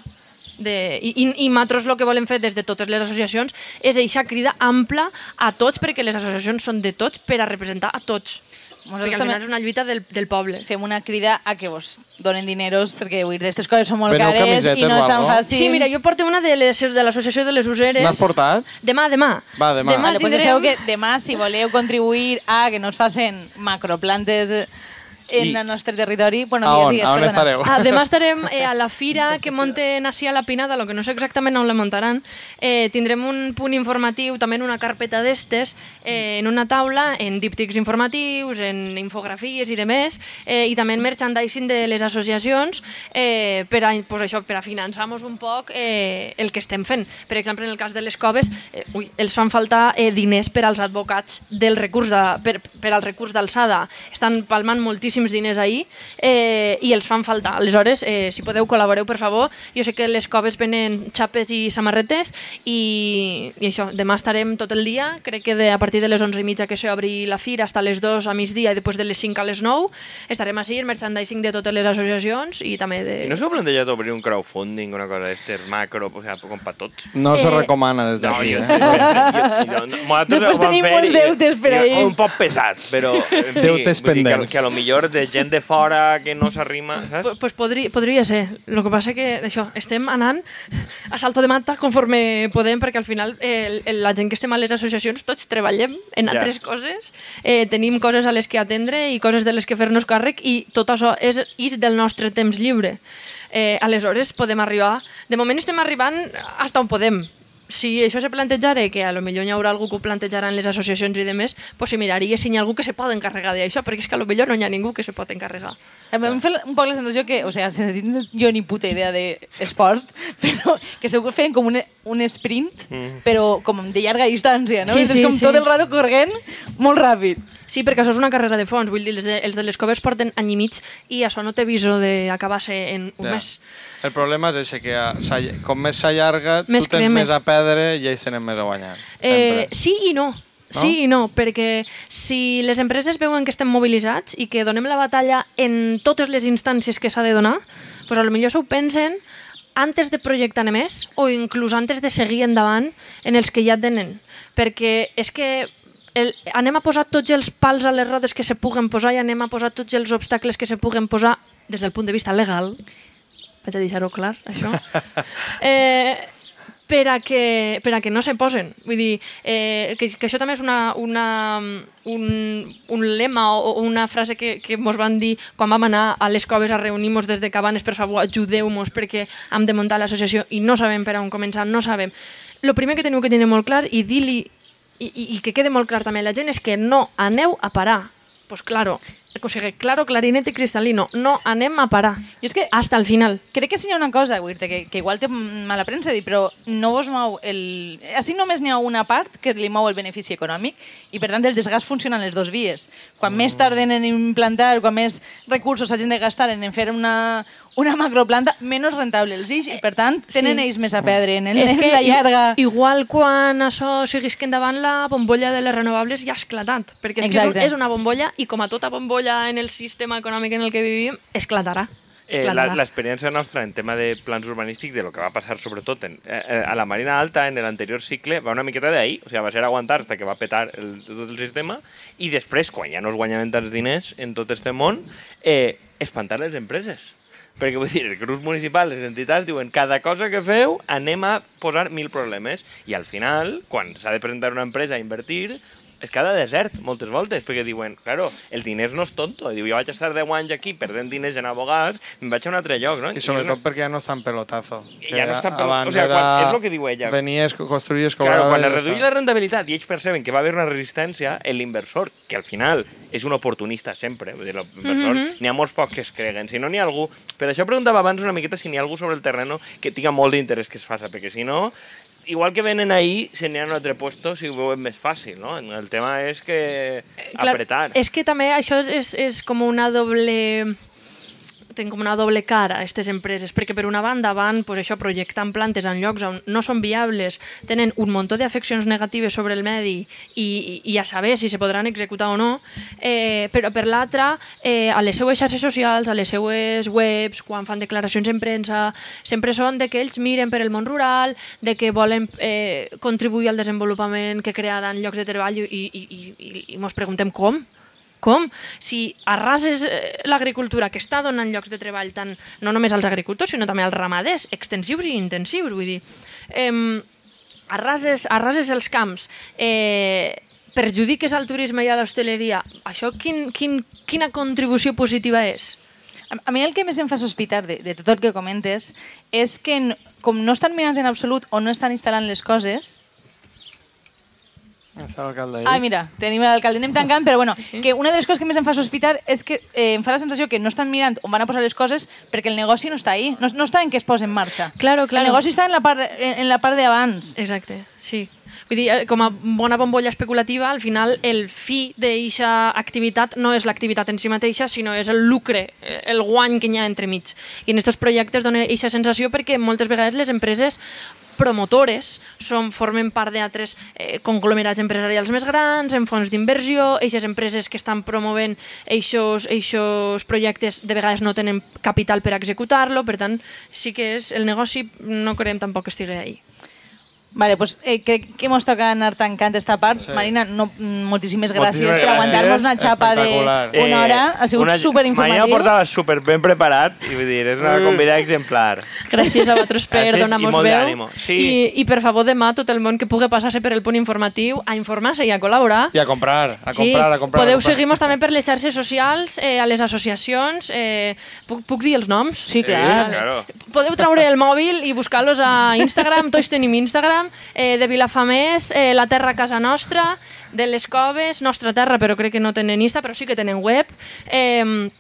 De, I, i, i nosaltres el que volem fer des de totes les associacions és eixa crida ampla a tots perquè les associacions són de tots per a representar a tots. Nosaltres Perquè al també- final és una lluita del, del poble. fem una crida a que vos donen dineros perquè vull dir, aquestes coses són molt Veneu cares i no és tan fàcil. Sí, mira, jo porto una de les de l'Associació de les Useres. L'has portat? Demà, demà. Va, demà. Demà Vale, pues tindrem... deixeu que demà, si voleu contribuir a que no es facin macroplantes eh, en I- el nostre territori... Bueno, A on? digues, A on estareu? Ah, demà estarem eh, a la fira que monten així a la Pinada, lo que no sé exactament on la muntaran. Eh, tindrem un punt informatiu, també en una carpeta d'estes, eh, en una taula, en díptics informatius, en infografies i demés, eh, i també en merchandising de les associacions eh, per, a, pues això, per a finançar-nos un poc eh, el que estem fent. Per exemple, en el cas de les coves, eh, ui, els fan faltar eh, diners per als advocats del recurs de, per, per al recurs d'alçada. Estan palmant moltíssims diners ahir eh, i els fan faltar. Aleshores, eh, si podeu, col·laboreu, per favor. Jo sé que les coves venen xapes i samarretes i, i això, demà estarem tot el dia. Crec que de, a partir de les 11 i mitja que s'obri la fira hasta les 2 a migdia i després de les 5 a les 9 estarem així, el merchandising de totes les associacions i també de... I no s'ho plantejat obrir un crowdfunding, una cosa d'estes macro, o sigui, com per tots? No se Eh, recomana des No, d'aquí, jo, eh? jo, jo, jo, Després tenim molts deutes per ahí. Un poc pesats, però... En fi, Deutes dir que, pendents. que a lo millor de gent de fora que no s'arrima, saps? Pues, pues podria, podria ser. El que passa que això, estem anant a salto de mata conforme podem, perquè al final eh, la gent que estem a les associacions tots treballem en Ja. altres coses, eh, tenim coses a les que atendre i coses de les que fer-nos càrrec i tot això és, és del nostre temps lliure. Eh, aleshores podem arribar... De moment estem arribant hasta on podem. Si això se plantejara, que a lo millor hi haurà algú que ho plantejarà en les associacions i demés, pues se miraria si hi ha algú que se pot encarregar d'això, perquè és que a lo millor no hi ha ningú que se pot encarregar. A mi Em fa un poc la sensació que, o sigui, sense tenir jo ni puta idea d'esport, però que esteu fent com un, un sprint, però com de llarga distància, no? Sí, és sí, com sí. tot el rato corrent molt ràpid. Sí, perquè això és una carrera de fons. Vull dir, els de, els de les coves porten any i mig i això no té viso d'acabar-se en un Ja. mes. El problema és ese, que com més s'allarga, tu tens crema. més a perdre i ells tenen més a guanyar. Eh, sí i no. Sí i no, perquè si les empreses veuen que estem mobilitzats i que donem la batalla en totes les instàncies que s'ha de donar, doncs a lo millor s'ho pensen antes de projectar més o inclús antes de seguir endavant en els que ja tenen. Perquè és que el, anem a posar tots els pals a les rodes que se puguen posar i anem a posar tots els obstacles que se puguen posar des del punt de vista legal vaig a deixar-ho clar, això. eh, per a, que, per a que no se posen. Vull dir, eh, que, que això també és una, una, un, un lema o, o una frase que, que mos van dir quan vam anar a les coves a reunir-nos des de Cabanes, per favor, ajudeu-nos perquè hem de muntar l'associació i no sabem per on començar, no sabem. El primer que teniu que tenir molt clar i dir-li i, i, i que quede molt clar també a la gent és que no aneu a parar. Pues claro, o sigui, claro, clarinete cristalino, no anem a parar. Jo és que Hasta el final. crec que si hi ha una cosa, dir que, que igual té mala premsa, dir, però no vos mou el... Així només n'hi ha una part que li mou el benefici econòmic i, per tant, el desgast funciona en les dues vies. Quan més tarden en implantar, quan més recursos s'hagin de gastar en fer una, una macroplanta, menys rentable els ix i, per tant, tenen Sí. ells més a perdre en, el, És en que la llarga. i- igual quan això seguís que endavant la bombolla de les renovables ja ha esclatat, perquè és, que és, un- Exacte. és una bombolla i com a tota bombolla en el sistema econòmic en el que vivim, esclatarà. Eh. L'experiència nostra en tema de plans urbanístics, de lo que va passar sobretot en, eh, eh, a la Marina Alta en l'anterior cicle, va una miqueta d'ahir, o sigui, va ser aguantar fins que va petar el, tot el sistema, i després, quan ja no es guanyaven tants diners en tot este món, eh, espantar les empreses. Perquè vull dir, els grups municipals, les entitats diuen cada cosa que feu anem a posar mil problemes i al final, quan s'ha de presentar una empresa a invertir, es queda desert moltes voltes, perquè diuen, claro, el diners no és tonto. Diu, jo vaig estar 10 anys aquí perdent diners en abogats, me'n vaig a un altre lloc, no? I sobretot perquè ja no està en pelotazo. Ja no està en Que pelot- abans o sigui, quan- era- és lo que diu ella. Venies, construïes, Claro, cobraves... quan i es està. la rendibilitat i ells perceben que va haver una resistència, l'inversor, que al final és un oportunista sempre, vull dir, l'inversor, n'hi ha molts pocs que es creguen. Si no, n'hi ha algú... Per això preguntava abans una miqueta si n'hi ha algú sobre el terreno que tinga molt d'interès que es faça, perquè si no, igual que venen ahí, se n'hi ha un altre puesto si ho veuen més fàcil, no? El tema és que Clar, apretar. És que també això és, és com una doble tenen com una doble cara, aquestes empreses, perquè per una banda van pues, això projectant plantes en llocs on no són viables, tenen un muntó d'afeccions negatives sobre el medi i, i, a saber si se podran executar o no, eh, però per l'altra, eh, a les seues xarxes socials, a les seues webs, quan fan declaracions en premsa, sempre són de que ells miren per el món rural, de que volen eh, contribuir al desenvolupament, que crearan llocs de treball i, i, i, i mos preguntem com? Com? Si arrases eh, l'agricultura que està donant llocs de treball tant no només als agricultors, sinó també als ramaders, extensius i intensius, vull dir, eh, arrases, arrases els camps, eh, perjudiques al turisme i a l'hostaleria, això quin, quin, quina contribució positiva és? A, mi el que més em fa sospitar de, de tot el que comentes és que com no estan mirant en absolut o no estan instal·lant les coses. Ah, mira, tenim l'alcalde, anem tancant, però bueno, Sí. que una de les coses que més em fa sospitar és que eh, em fa la sensació que no estan mirant on van a posar les coses perquè el negoci no està ahí, no, no està en què es posa en marxa. Claro, claro. El negoci està en la part, en, en la part d'abans. Exacte, sí. Vull dir, eh, com a bona bombolla especulativa, al final el fi d'eixa activitat no és l'activitat en si mateixa, sinó és el lucre, eh, el guany que hi ha entremig. I en aquests projectes dona eixa sensació perquè moltes vegades les empreses promotores són, formen part d'altres eh, conglomerats empresarials més grans, en fons d'inversió, eixes empreses que estan promovent eixos projectes de vegades no tenen capital per executar-lo, per tant, sí que és el negoci no creiem tampoc que estigui ahí. Vale, pues eh, crec que mos toca anar tancant esta part. Sí. Marina, no, mm, moltíssimes gràcies Moltíssimes per aguantar-nos una gràcies. xapa de Espectacular. una hora. Ha sigut una- superinformatiu. Mañana portava super ben preparat i vull dir, és una convidada exemplar. Gràcies a vosaltres per Gràcies donar-nos veu. Sí. I, I per favor, demà tot el món que pugui passar-se per el punt informatiu a informar-se i a col·laborar. I a comprar, a Sí, comprar, a comprar. podeu a comprar. seguir-nos també per les xarxes socials, eh, a les associacions. Eh, puc, puc dir els noms? Sí, clar. claro. Podeu treure el mòbil i buscar-los a Instagram, tots tenim Instagram, eh, de Vilafamés, eh, La Terra Casa Nostra, de les Coves, Nostra Terra, però crec que no tenen Insta, però sí que tenen web, eh,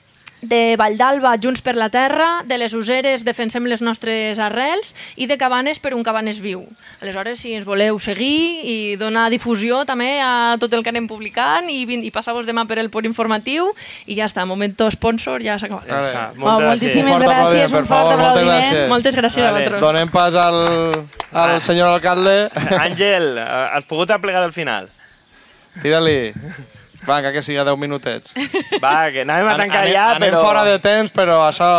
de Valldalba, Junts per la Terra, de les Useres, Defensem les nostres arrels, i de Cabanes per un Cabanes viu. Aleshores, si ens voleu seguir i donar difusió també a tot el que anem publicant i, i passar-vos demà per el punt informatiu i ja està, momento sponsor, ja s'ha acabat. Ja Vale. Oh, Moltes gràcies. moltíssimes Un fort gràcies, aplaudiment, un fort favor, moltes aplaudiment. gràcies. Moltes gràcies a Vale. vosaltres. Donem pas al, al senyor alcalde. Àngel, eh, has pogut aplegar al final? Tira-li. Vinga, que siga 10 minutets. Va, que anàvem a tancar anem, ja, anem però... fora de temps, però això...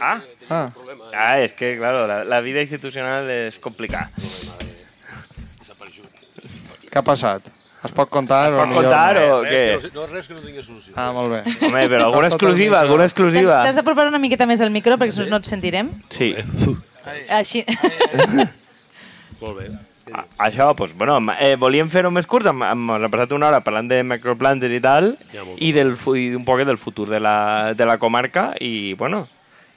Ah, Ah. ah és que, claro, la, la vida institucional és complicada. Què ha passat? Es pot contar Es o pot millor contar no? o Res què? que no, res que no tingui solució. Ah, molt bé. Home, però alguna exclusiva, alguna exclusiva. T'has d'apropar una miqueta més al micro perquè si no no et sentirem. Sí. Així. Molt bé. A- Això, doncs, bueno, eh, volíem fer-ho més curt, hem, hem, hem passat una hora parlant de macroplantes i tal, Ja, i, del, i un poc del futur de la, de la comarca, i bueno,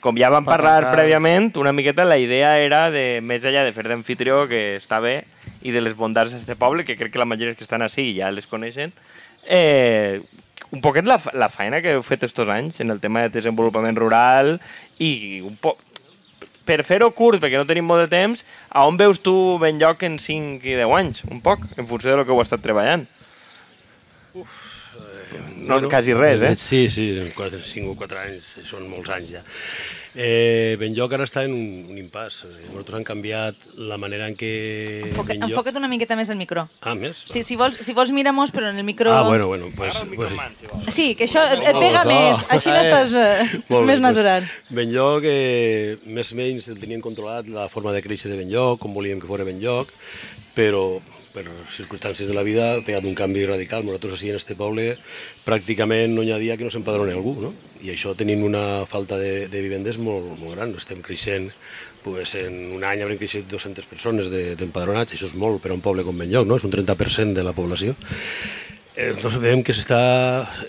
com ja vam Per parlar tancar. prèviament, una miqueta la idea era de, més enllà de fer d'anfitrió, que està bé, i de les bondats d'aquest poble, que crec que la majoria que estan així ja les coneixen, eh, un poquet la, la feina que heu fet estos anys en el tema de desenvolupament rural i un poc per fer-ho curt, perquè no tenim molt de temps, a on veus tu ben lloc en 5 i 10 anys, un poc, en funció de lo que heu estat treballant? no, quasi res, eh? Sí, sí, 4, 5 o 4 anys, són molts anys ja. Eh, Benlloc ara està en un, un impàs. Eh, Nosaltres han canviat la manera en què... Enfoca, Benlloc- enfoca't una miqueta més al micro. Ah, més? Si, si, vols, si vols mira-mos, però en el micro... Ah, bueno, bueno, pues, pues, Sí, que això et, et pega Oh, més, així n'estàs eh, Molt bé, més natural. Doncs, Benlloc, eh, més o menys el tenien controlat la forma de créixer de Benlloc, com volíem que fos Benlloc, però per circumstàncies de la vida ha pegat un canvi radical. Nosaltres així en este poble pràcticament no hi ha dia que no s'empadroni algú, no? I això tenim una falta de, de vivendes molt, molt gran. Estem creixent, pues, en un any haurem creixit 200 persones de- d'empadronats, això és molt per a un poble com Benlloc, no? És un 30% de la població. Eh, Entonces veiem que s'està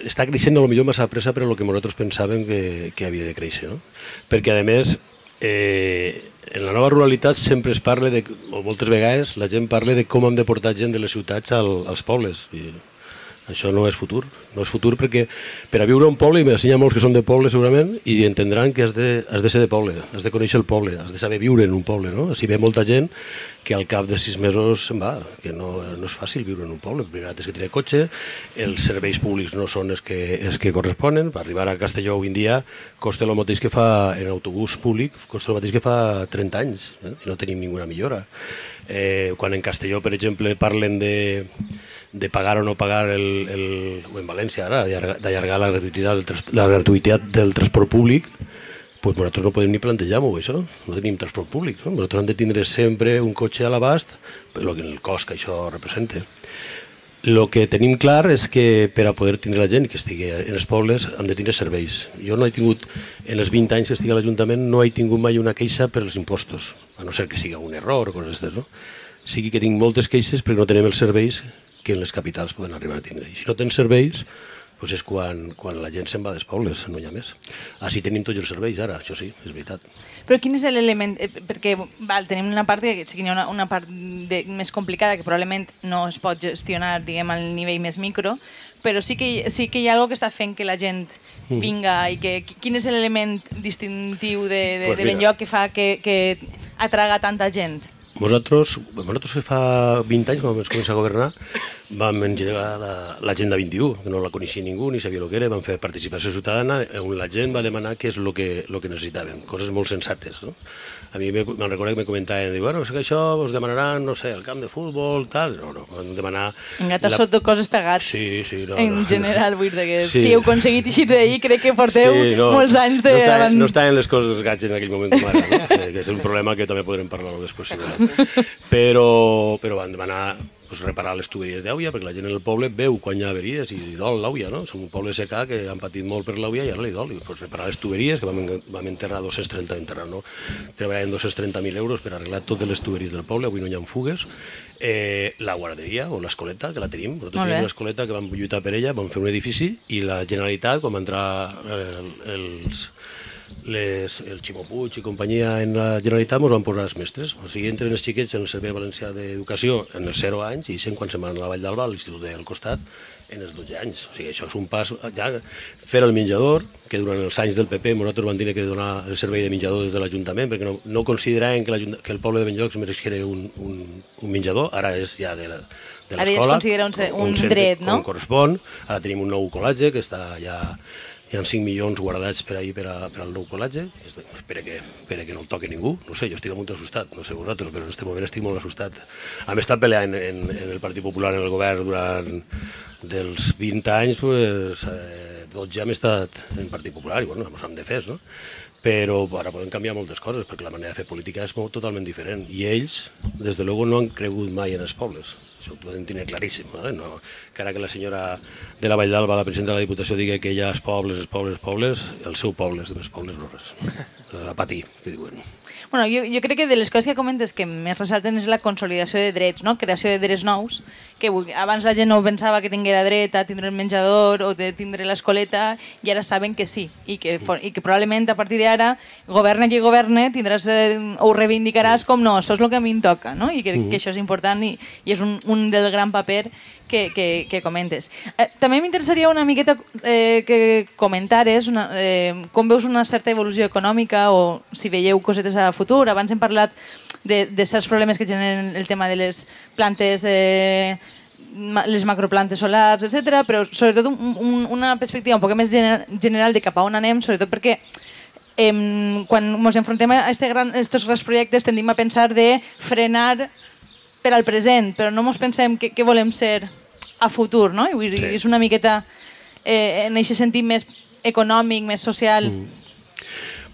està creixent a lo millor massa pressa per a lo que nosaltres pensàvem que, que havia de créixer. No? Perquè, a més, eh, en la nova ruralitat sempre es parla, de, o moltes vegades la gent parla de com hem de portar gent de les ciutats al, als pobles. I això no és futur. No és futur perquè per a viure un poble, i m'ensenya molts que són de poble segurament, i entendran que has de, has de ser de poble, has de conèixer el poble, has de saber viure en un poble. No? Així ve molta gent que al cap de sis mesos se'n va, que no, no és fàcil viure en un poble. Primer és que tenir cotxe, els serveis públics no són els que, els que corresponen. Per arribar a Castelló avui en dia costa el mateix que fa en autobús públic, costa el mateix que fa 30 anys, eh? i no tenim ninguna millora. Eh, quan en Castelló, per exemple, parlen de, de pagar o no pagar el, el, o en València ara, d'allargar la gratuïtat del, la gratuïtat del transport públic, pues nosaltres no podem ni plantejar-ho, això. No tenim transport públic. No? Nosaltres hem de tindre sempre un cotxe a l'abast, per lo que el cost que això representa. El que tenim clar és que per a poder tindre la gent que estigui en els pobles hem de tindre serveis. Jo no he tingut, en els 20 anys que estic a l'Ajuntament, no he tingut mai una queixa per als impostos, a no ser que sigui un error o coses d'aquestes, no? sigui que tinc moltes queixes perquè no tenim els serveis que en les capitals poden arribar a tindre. I si no tens serveis, doncs és quan, quan la gent se'n va dels pobles, no hi ha més. Així tenim tots els serveis ara, això sí, és veritat. Però quin és l'element? eh, Perquè val, tenim una part que sí que hi ha una, una part de, més complicada que probablement no es pot gestionar diguem, al nivell més micro, però sí que, sí que hi ha alguna que està fent que la gent Mm. vinga i que quin és l'element distintiu de, de, Pues de. Benlloc que fa que, que atraga tanta gent? Nosaltres, que fa 20 anys, quan vam començar a governar, vam engegar la- l'Agenda 21, que no la coneixia ningú, ni sabia el que era, vam fer participació ciutadana, on la gent va demanar què és el que, el que necessitaven, coses molt sensates. No? A mi me- me'n recordo que me comentaven, diu, bueno, és que això us demanaran, no sé, el camp de futbol, tal, no, no, vam demanar... Engata la- la... sota coses pegats. Sí, sí, no, en no, general, vull dir que Sí. si heu aconseguit eixir d'ahir, crec que porteu molts anys de... No estaven, no estaven les coses dels gats en aquell moment com ara, no? Sí, que és un problema que també podrem parlar-ho després. Però, però van demanar pues, reparar les tuberies d'àuia, perquè la gent en el poble veu quan hi ha averies i li dol l'àuia, no? Som un poble secà que han patit molt per l'àuia i ara li dol. I, pues, reparar les tuberies, que vam, vam enterrar 230, enterrar, no? Treballar en 230.000 euros per arreglar totes les tuberies del poble, avui no hi ha fugues. Eh, la guarderia o l'escoleta, que la tenim. Nosaltres tenim una escoleta que vam lluitar per ella, vam fer un edifici i la Generalitat, quan va entrar eh, els, les, el Ximo Puig i companyia en la Generalitat ens van posar els mestres. O sigui, entren els xiquets en el Servei Valencià d'Educació en els 0 anys i sent quan se'n van a la Vall d'Alba, a l'Institut del costat, en els 12 anys. O sigui, això és un pas... Ja, fer el menjador, que durant els anys del PP nosaltres vam tenir que donar el servei de menjador des de l'Ajuntament, perquè no, no consideraven que, que el poble de Benlloc es mereixera un, un, un menjador, ara és ja de la, de Ara ja es l'escola. considera un un servei dret, no? Com correspon. Ara tenim un nou col·latge que està ja hi ha 5 milions guardats per ahir per, a, per al nou col·latge, espera que, espera que no el toqui ningú, no sé, jo estic molt assustat, no sé vosaltres, però en aquest moment estic molt assustat. Hem estat peleant en, en el Partit Popular en el govern durant dels 20 anys, pues, eh, 12 hem estat en Partit Popular i bueno, ens hem defès, no? però ara poden canviar moltes coses perquè la manera de fer política és molt totalment diferent i ells, des de luego, no han cregut mai en els pobles això ho poden tenir claríssim eh? no, que ara que la senyora de la Vall d'Alba, la presidenta de la Diputació, digui que ja els pobles, els pobles, els pobles, el seu poble, els demés pobles no res a patir, que diuen Bueno, jo, jo crec que de les coses que comentes que més ressalten és la consolidació de drets, no? creació de drets nous, que abans la gent no pensava que tinguera dret a tindre el menjador o de tindre l'escoleta i ara saben que sí i que, i que probablement a partir d'ara governa qui governe tindràs, eh, ho reivindicaràs com no, això és el que a mi em toca no? i crec que això és important i, i és un, un del gran paper que, que, que comentes. Eh, també m'interessaria una miqueta eh, que comentares una, eh, com veus una certa evolució econòmica o si veieu cosetes a futur. Abans hem parlat de, de certs problemes que generen el tema de les plantes eh, les macroplantes solars, etc. però sobretot un, un, una perspectiva un poc més gener- general de cap a on anem, sobretot perquè em, quan ens enfrontem a este gran, estos grans projectes tendim a pensar de frenar per al present, però no ens pensem què, què volem ser a futur, no? I Sí. és una miqueta eh, en aquest sentit més econòmic, més social.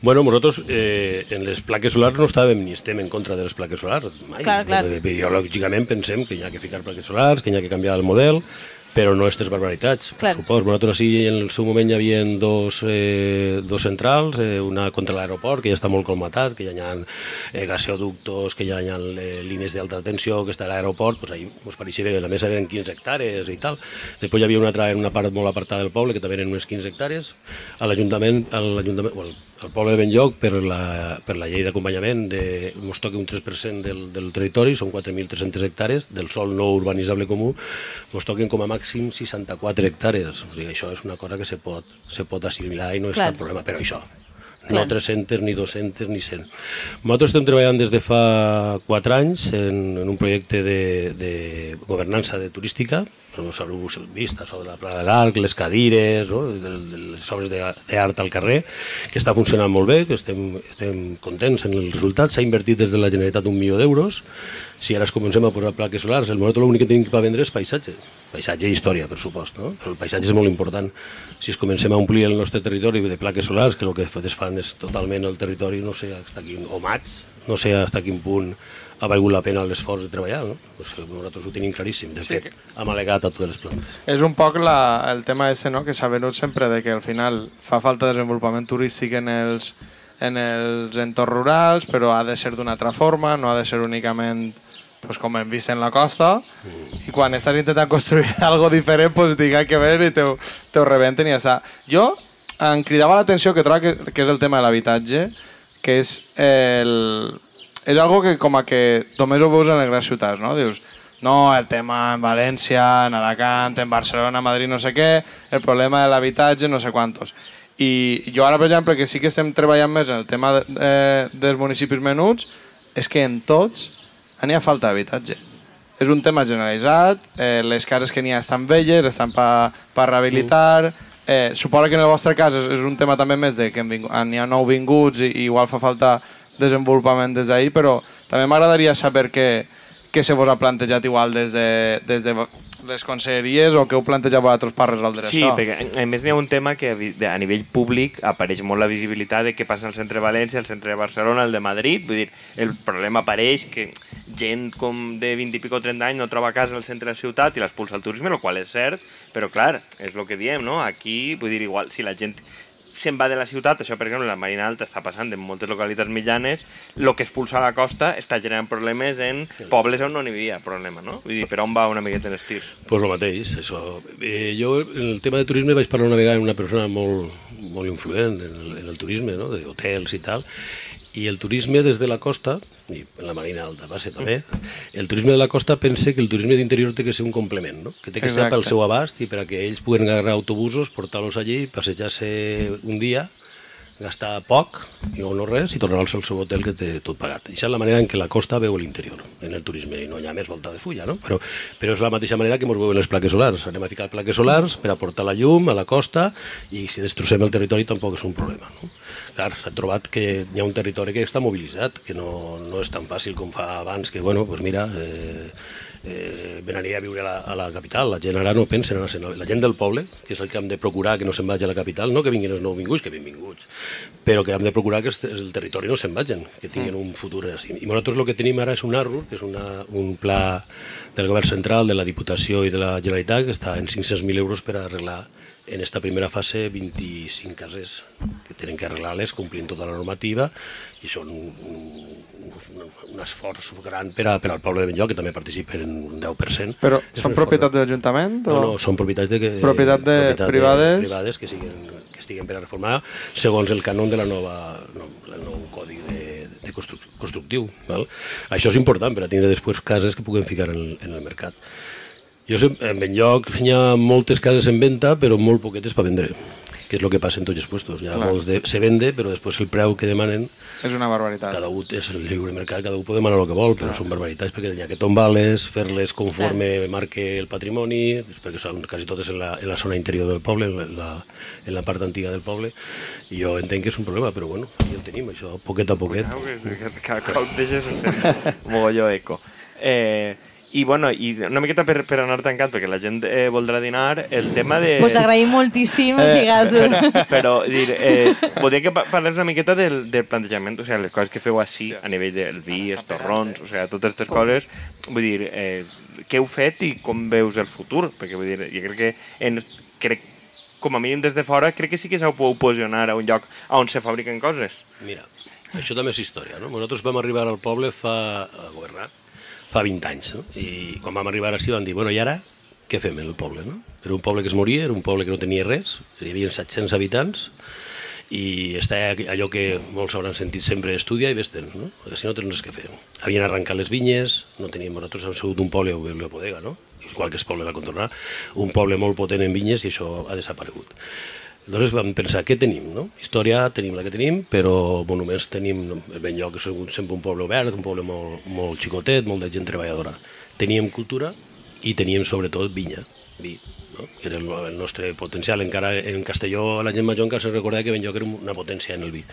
Bueno, nosaltres eh, en les plaques solars no estàvem ni estem en contra de les plaques solars, mai. Clar, clar. Ideològicament pensem que hi ha que ficar plaques solars, que hi ha que canviar el model, però no aquestes barbaritats. Clar. Per supòs, nosaltres sí, en el seu moment hi havia dos, eh, dos centrals, eh, una contra l'aeroport, que ja està molt colmatat, que ja hi ha eh, gasoductos, que ja hi ha eh, línies d'alta tensió, que està a l'aeroport, doncs ahir ens pareixia bé, a més eren 15 hectàrees i tal. Després hi havia una altra en una part molt apartada del poble, que també eren unes 15 hectàrees. A l'Ajuntament, a l'Ajuntament, bueno, al poble de Benlloc, per la, per la llei d'acompanyament, de, ens toca un 3% del, del territori, són 4.300 hectàrees, del sol no urbanitzable comú, ens toquen com a màxim 64 hectàrees. O sigui, això és una cosa que se pot, se pot assimilar i no és Clar. cap problema, però això, Clar. no 300, ni 200, ni 100. Nosaltres estem treballant des de fa 4 anys en, en un projecte de, de governança de turística, no heu vist, això de la Plana de l'Arc, les cadires, no? de, de les obres d'art al carrer, que està funcionant molt bé, que estem, estem contents en el resultat. S'ha invertit des de la Generalitat un milió d'euros. Si ara es comencem a posar plaques solars, el nosaltres l'únic que tenim per vendre és paisatge. Paisatge i història, per supost. No? Però el paisatge és molt important. Si es comencem a omplir el nostre territori de plaques solars, que el que es fan és totalment el territori, no sé fins a quin, o mats, no sé fins a quin punt ha valgut la pena l'esforç de treballar. No? O sigui, nosaltres ho tenim claríssim. De Sí fet, hem al·legat a totes les plantes. És un poc la, el tema ese, no? que s'ha venut sempre de que al final fa falta desenvolupament turístic en els, en els entorns rurals, però ha de ser d'una altra forma, no ha de ser únicament pues, com hem vist en la costa, i quan estàs intentant construir algo diferent, pues, tinga que ver i te, te ho rebenten i ja. Jo em cridava l'atenció que trobo que, que és el tema de l'habitatge, que és el... És algo que com a que només ho veus en les grans ciutats, no? Dius, no, el tema en València, en Alacant, en Barcelona, Madrid, no sé què, el problema de l'habitatge, no sé quantos. I jo ara, per exemple, que sí que estem treballant més en el tema de, eh, dels municipis menuts, és que en tots n'hi ha falta d'habitatge. És un tema generalitzat, eh, les cases que n'hi ha estan velles, estan per pa rehabilitar, eh, suposo que en el vostre cas és, és un tema també més de que n'hi ha nou vinguts i, i igual fa falta desenvolupament des d'ahir, però també m'agradaria saber què se vos ha plantejat igual des de, des de les conselleries o què heu plantejat vosaltres per resoldre Sí, això. perquè a més n'hi ha un tema que a nivell públic apareix molt la visibilitat de què passa al centre de València, al centre de Barcelona, al de Madrid. Vull dir, el problema apareix que gent com de 20 i pico 30 anys no troba casa al centre de la ciutat i l'expulsa al turisme, el qual és cert, però clar, és el que diem, no? Aquí, vull dir, igual, si la gent se'n va de la ciutat, això per exemple la Marina Alta està passant en moltes localitats mitjanes, el que expulsa a la costa està generant problemes en pobles on no n'hi havia problema, no? Vull dir, per on va una miqueta en els tirs? Pues lo mateix, això. Eh, jo, en el tema de turisme, vaig parlar una vegada amb una persona molt, molt influent en el, en el turisme, no? d'hotels i tal, i el turisme des de la costa, i en la Marina Alta va ser també, el turisme de la costa pensa que el turisme d'interior té que ser un complement, no? que té que estar pel seu abast i per a que ells puguen agarrar autobusos, portar-los allí, passejar-se un dia, gastar poc, i no, no res, i tornar al seu hotel que té tot pagat. I és la manera en què la costa veu l'interior, en el turisme, i no hi ha més volta de fulla, no? Però, però és la mateixa manera que ens veuen les plaques solars. Anem a ficar plaques solars per aportar la llum a la costa i si destrossem el territori tampoc és un problema, no? Clar, s'ha trobat que hi ha un territori que està mobilitzat, que no, no és tan fàcil com fa abans, que, bueno, doncs mira, eh, eh, venia a viure a la, a la capital. La gent ara no pensa en anar La gent del poble, que és el que hem de procurar que no se'n vagi a la capital, no que vinguin els nouvinguts, que benvinguts, però que hem de procurar que el territori no se'n vagin, que tinguin un futur així. I nosaltres el que tenim ara és un ARRU, que és una, un pla del govern central, de la Diputació i de la Generalitat, que està en 500.000 euros per arreglar en esta primera fase 25 cases que tenen que arreglar-les complint tota la normativa i són un, un, un esforç gran per, a, per al poble de Benlloc, que també participen en un 10%. Però És són propietat de l'Ajuntament? No, o- no, són propietats de, Propietat de privades. privades que, siguen, que estiguen per a reformar segons el canon de la nova, no, el nou codi de, de construc, constructiu. Val? Això és important per a tindre després cases que puguem ficar en, en el mercat. Jo sé, en Benlloc hi ha moltes cases en venda, però molt poquetes per vendre, que és el que passa en tots els puestos. Hi ha Clar. molts de, se vende, però després el preu que demanen És una barbaritat. cada un és el lliure mercat, cada un pot demanar el que vol, però són barbaritats perquè hi ha que tombar-les, fer-les conforme marque el patrimoni, perquè són quasi totes en la, en la zona interior del poble, en la, en la part antiga del poble, i jo entenc que és un problema, però bueno, aquí el tenim, això, poquet a poquet. Cada cop deixes sense mogolló eco. Eh, I, bueno, i una miqueta per, per anar tancant, perquè la gent eh, voldrà dinar, el tema de... Pues t'agraïm moltíssim, Eh, sigues... però, però dir, eh, voldria que pa- parles una miqueta del, del plantejament, o sigui, les coses que feu així a nivell del vi, els torrons, o sigui, totes aquestes coses, vull dir, eh, què heu fet i com veus el futur? Perquè vull dir, jo crec que en, crec, com a mínim des de fora, crec que sí que s'ho podeu posicionar a un lloc on se fabriquen coses. Mira, això també és història, no? Nosaltres vam arribar al poble fa, a governar fa 20 anys, no? I quan vam arribar així van dir, bueno, i ara què fem en el poble, no? Era un poble que es moria, era un poble que no tenia res, hi havia 700 habitants, i està allò que molts hauran sentit sempre, estudia i vés-te'n, no? Perquè si no tens res que fer. Havien arrencat les vinyes, no teníem, nosaltres hem sigut un poble, la bodega, no? Igual que el poble va contornar, un poble molt potent en vinyes i això ha desaparegut. Llavors vam pensar, què tenim? No? Història tenim la que tenim, però monuments tenim ben lloc, és sempre un poble obert, un poble molt, molt xicotet, molt de gent treballadora. Teníem cultura i teníem sobretot vinya, vi, no? que era el, nostre potencial. Encara en Castelló la gent major encara se recorda que Benlloc era una potència en el vi.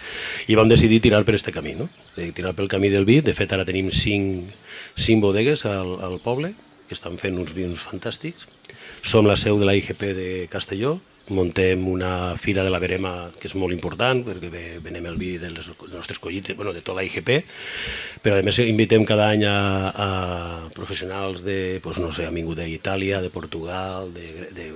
I vam decidir tirar per este camí, no? de tirar pel camí del vi. De fet, ara tenim cinc, cinc bodegues al, al poble que estan fent uns vins fantàstics. Som la seu de la IGP de Castelló, muntem una fira de la Verema que és molt important perquè ve- venem el vi de les nostres collites, bueno, de tota la IGP, però a més invitem cada any a, a professionals de, pues, no sé, han vingut d'Itàlia, de Portugal, de, de,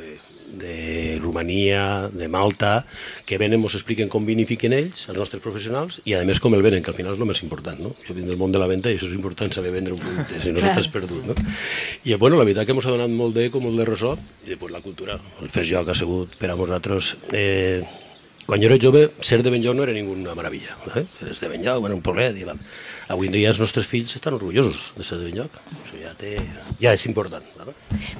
de Romania, de Malta, que venen, ens expliquen com vinifiquen ells, els nostres professionals, i a més com el venen, que al final és el més important, no? Jo vinc del món de la venda i això és important saber vendre un producte, si no t'has perdut, no? I bueno, la veritat que ens ha donat molt d'eco, molt de ressò, i després la cultura. El fes joc ha sigut per a nosaltres... Eh, quan jo era jove, ser de Benlloc no era ninguna meravella. ¿vale? Eres de Benlloc, bueno, un poblet, i vam. Avui en dia els nostres fills estan orgullosos de ser de Benlloc. Això ja, té, ja és important. ¿vale?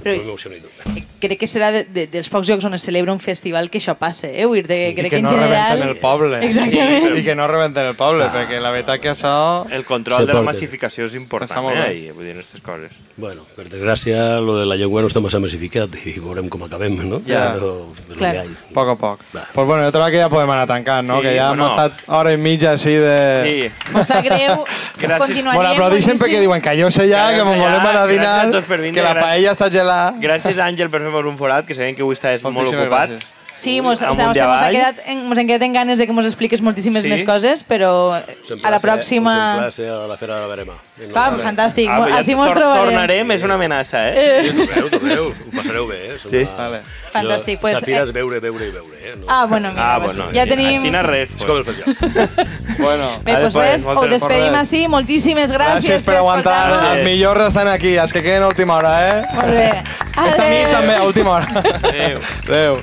Però- no tot. Crec que serà de, de, dels pocs llocs on es celebra un festival que això passe, eh? Vull dir, de, I crec que en no general... rebenten el poble. Exactament. I que no rebenten el poble, perquè la veritat que això... El control de la massificació és important, Està molt eh? I, vull dir, aquestes coses. Bueno, per desgràcia, lo de la llengua no està massa massificat i veurem com acabem, no? Ja. Però, però Clar. A poc a poc. Va. Pues bueno, jo trobo que ja podem anar tancant, no? Sí, que ja bueno. hem estat hora i mitja així de... Sí. Mos sap greu, Gràcies. continuarem. Bueno, aplaudixen perquè diuen que jo sé ja, Que que jo anar a gràcies dinar, que la paella està gelada. Gràcies, Àngel, per fer-nos un forat, que sabem que avui estàs molt ocupat. gràcies. Sí, mos, o sea, mos, ha avall. quedat, en, mos hem quedat en ganes de que mos expliques moltíssimes Sí? més coses, però a la pròxima... Plaer a la Fera de la Verema. Va, fantàstic. Ah, ja Així mos tor- trobarem. Tornarem, és una amenaça, eh? Torneu, torneu, ho passareu bé, eh? Som Sí. una- Vale. Fantàstic, pues, Safira eh, veure, veure i veure, eh? No. Ah, bueno, mira, Ah, pues, bueno, ja eh, tenim... Així no res. És com el Pues. festival. Bueno, Bé, doncs pues, res, ho despedim així. Moltíssimes gràcies, gràcies per aguantar. escoltar-nos. Els millors estan aquí, els que queden a última hora, eh? Molt bé. És a mi Adéu. també, a última hora. Adéu. Adéu.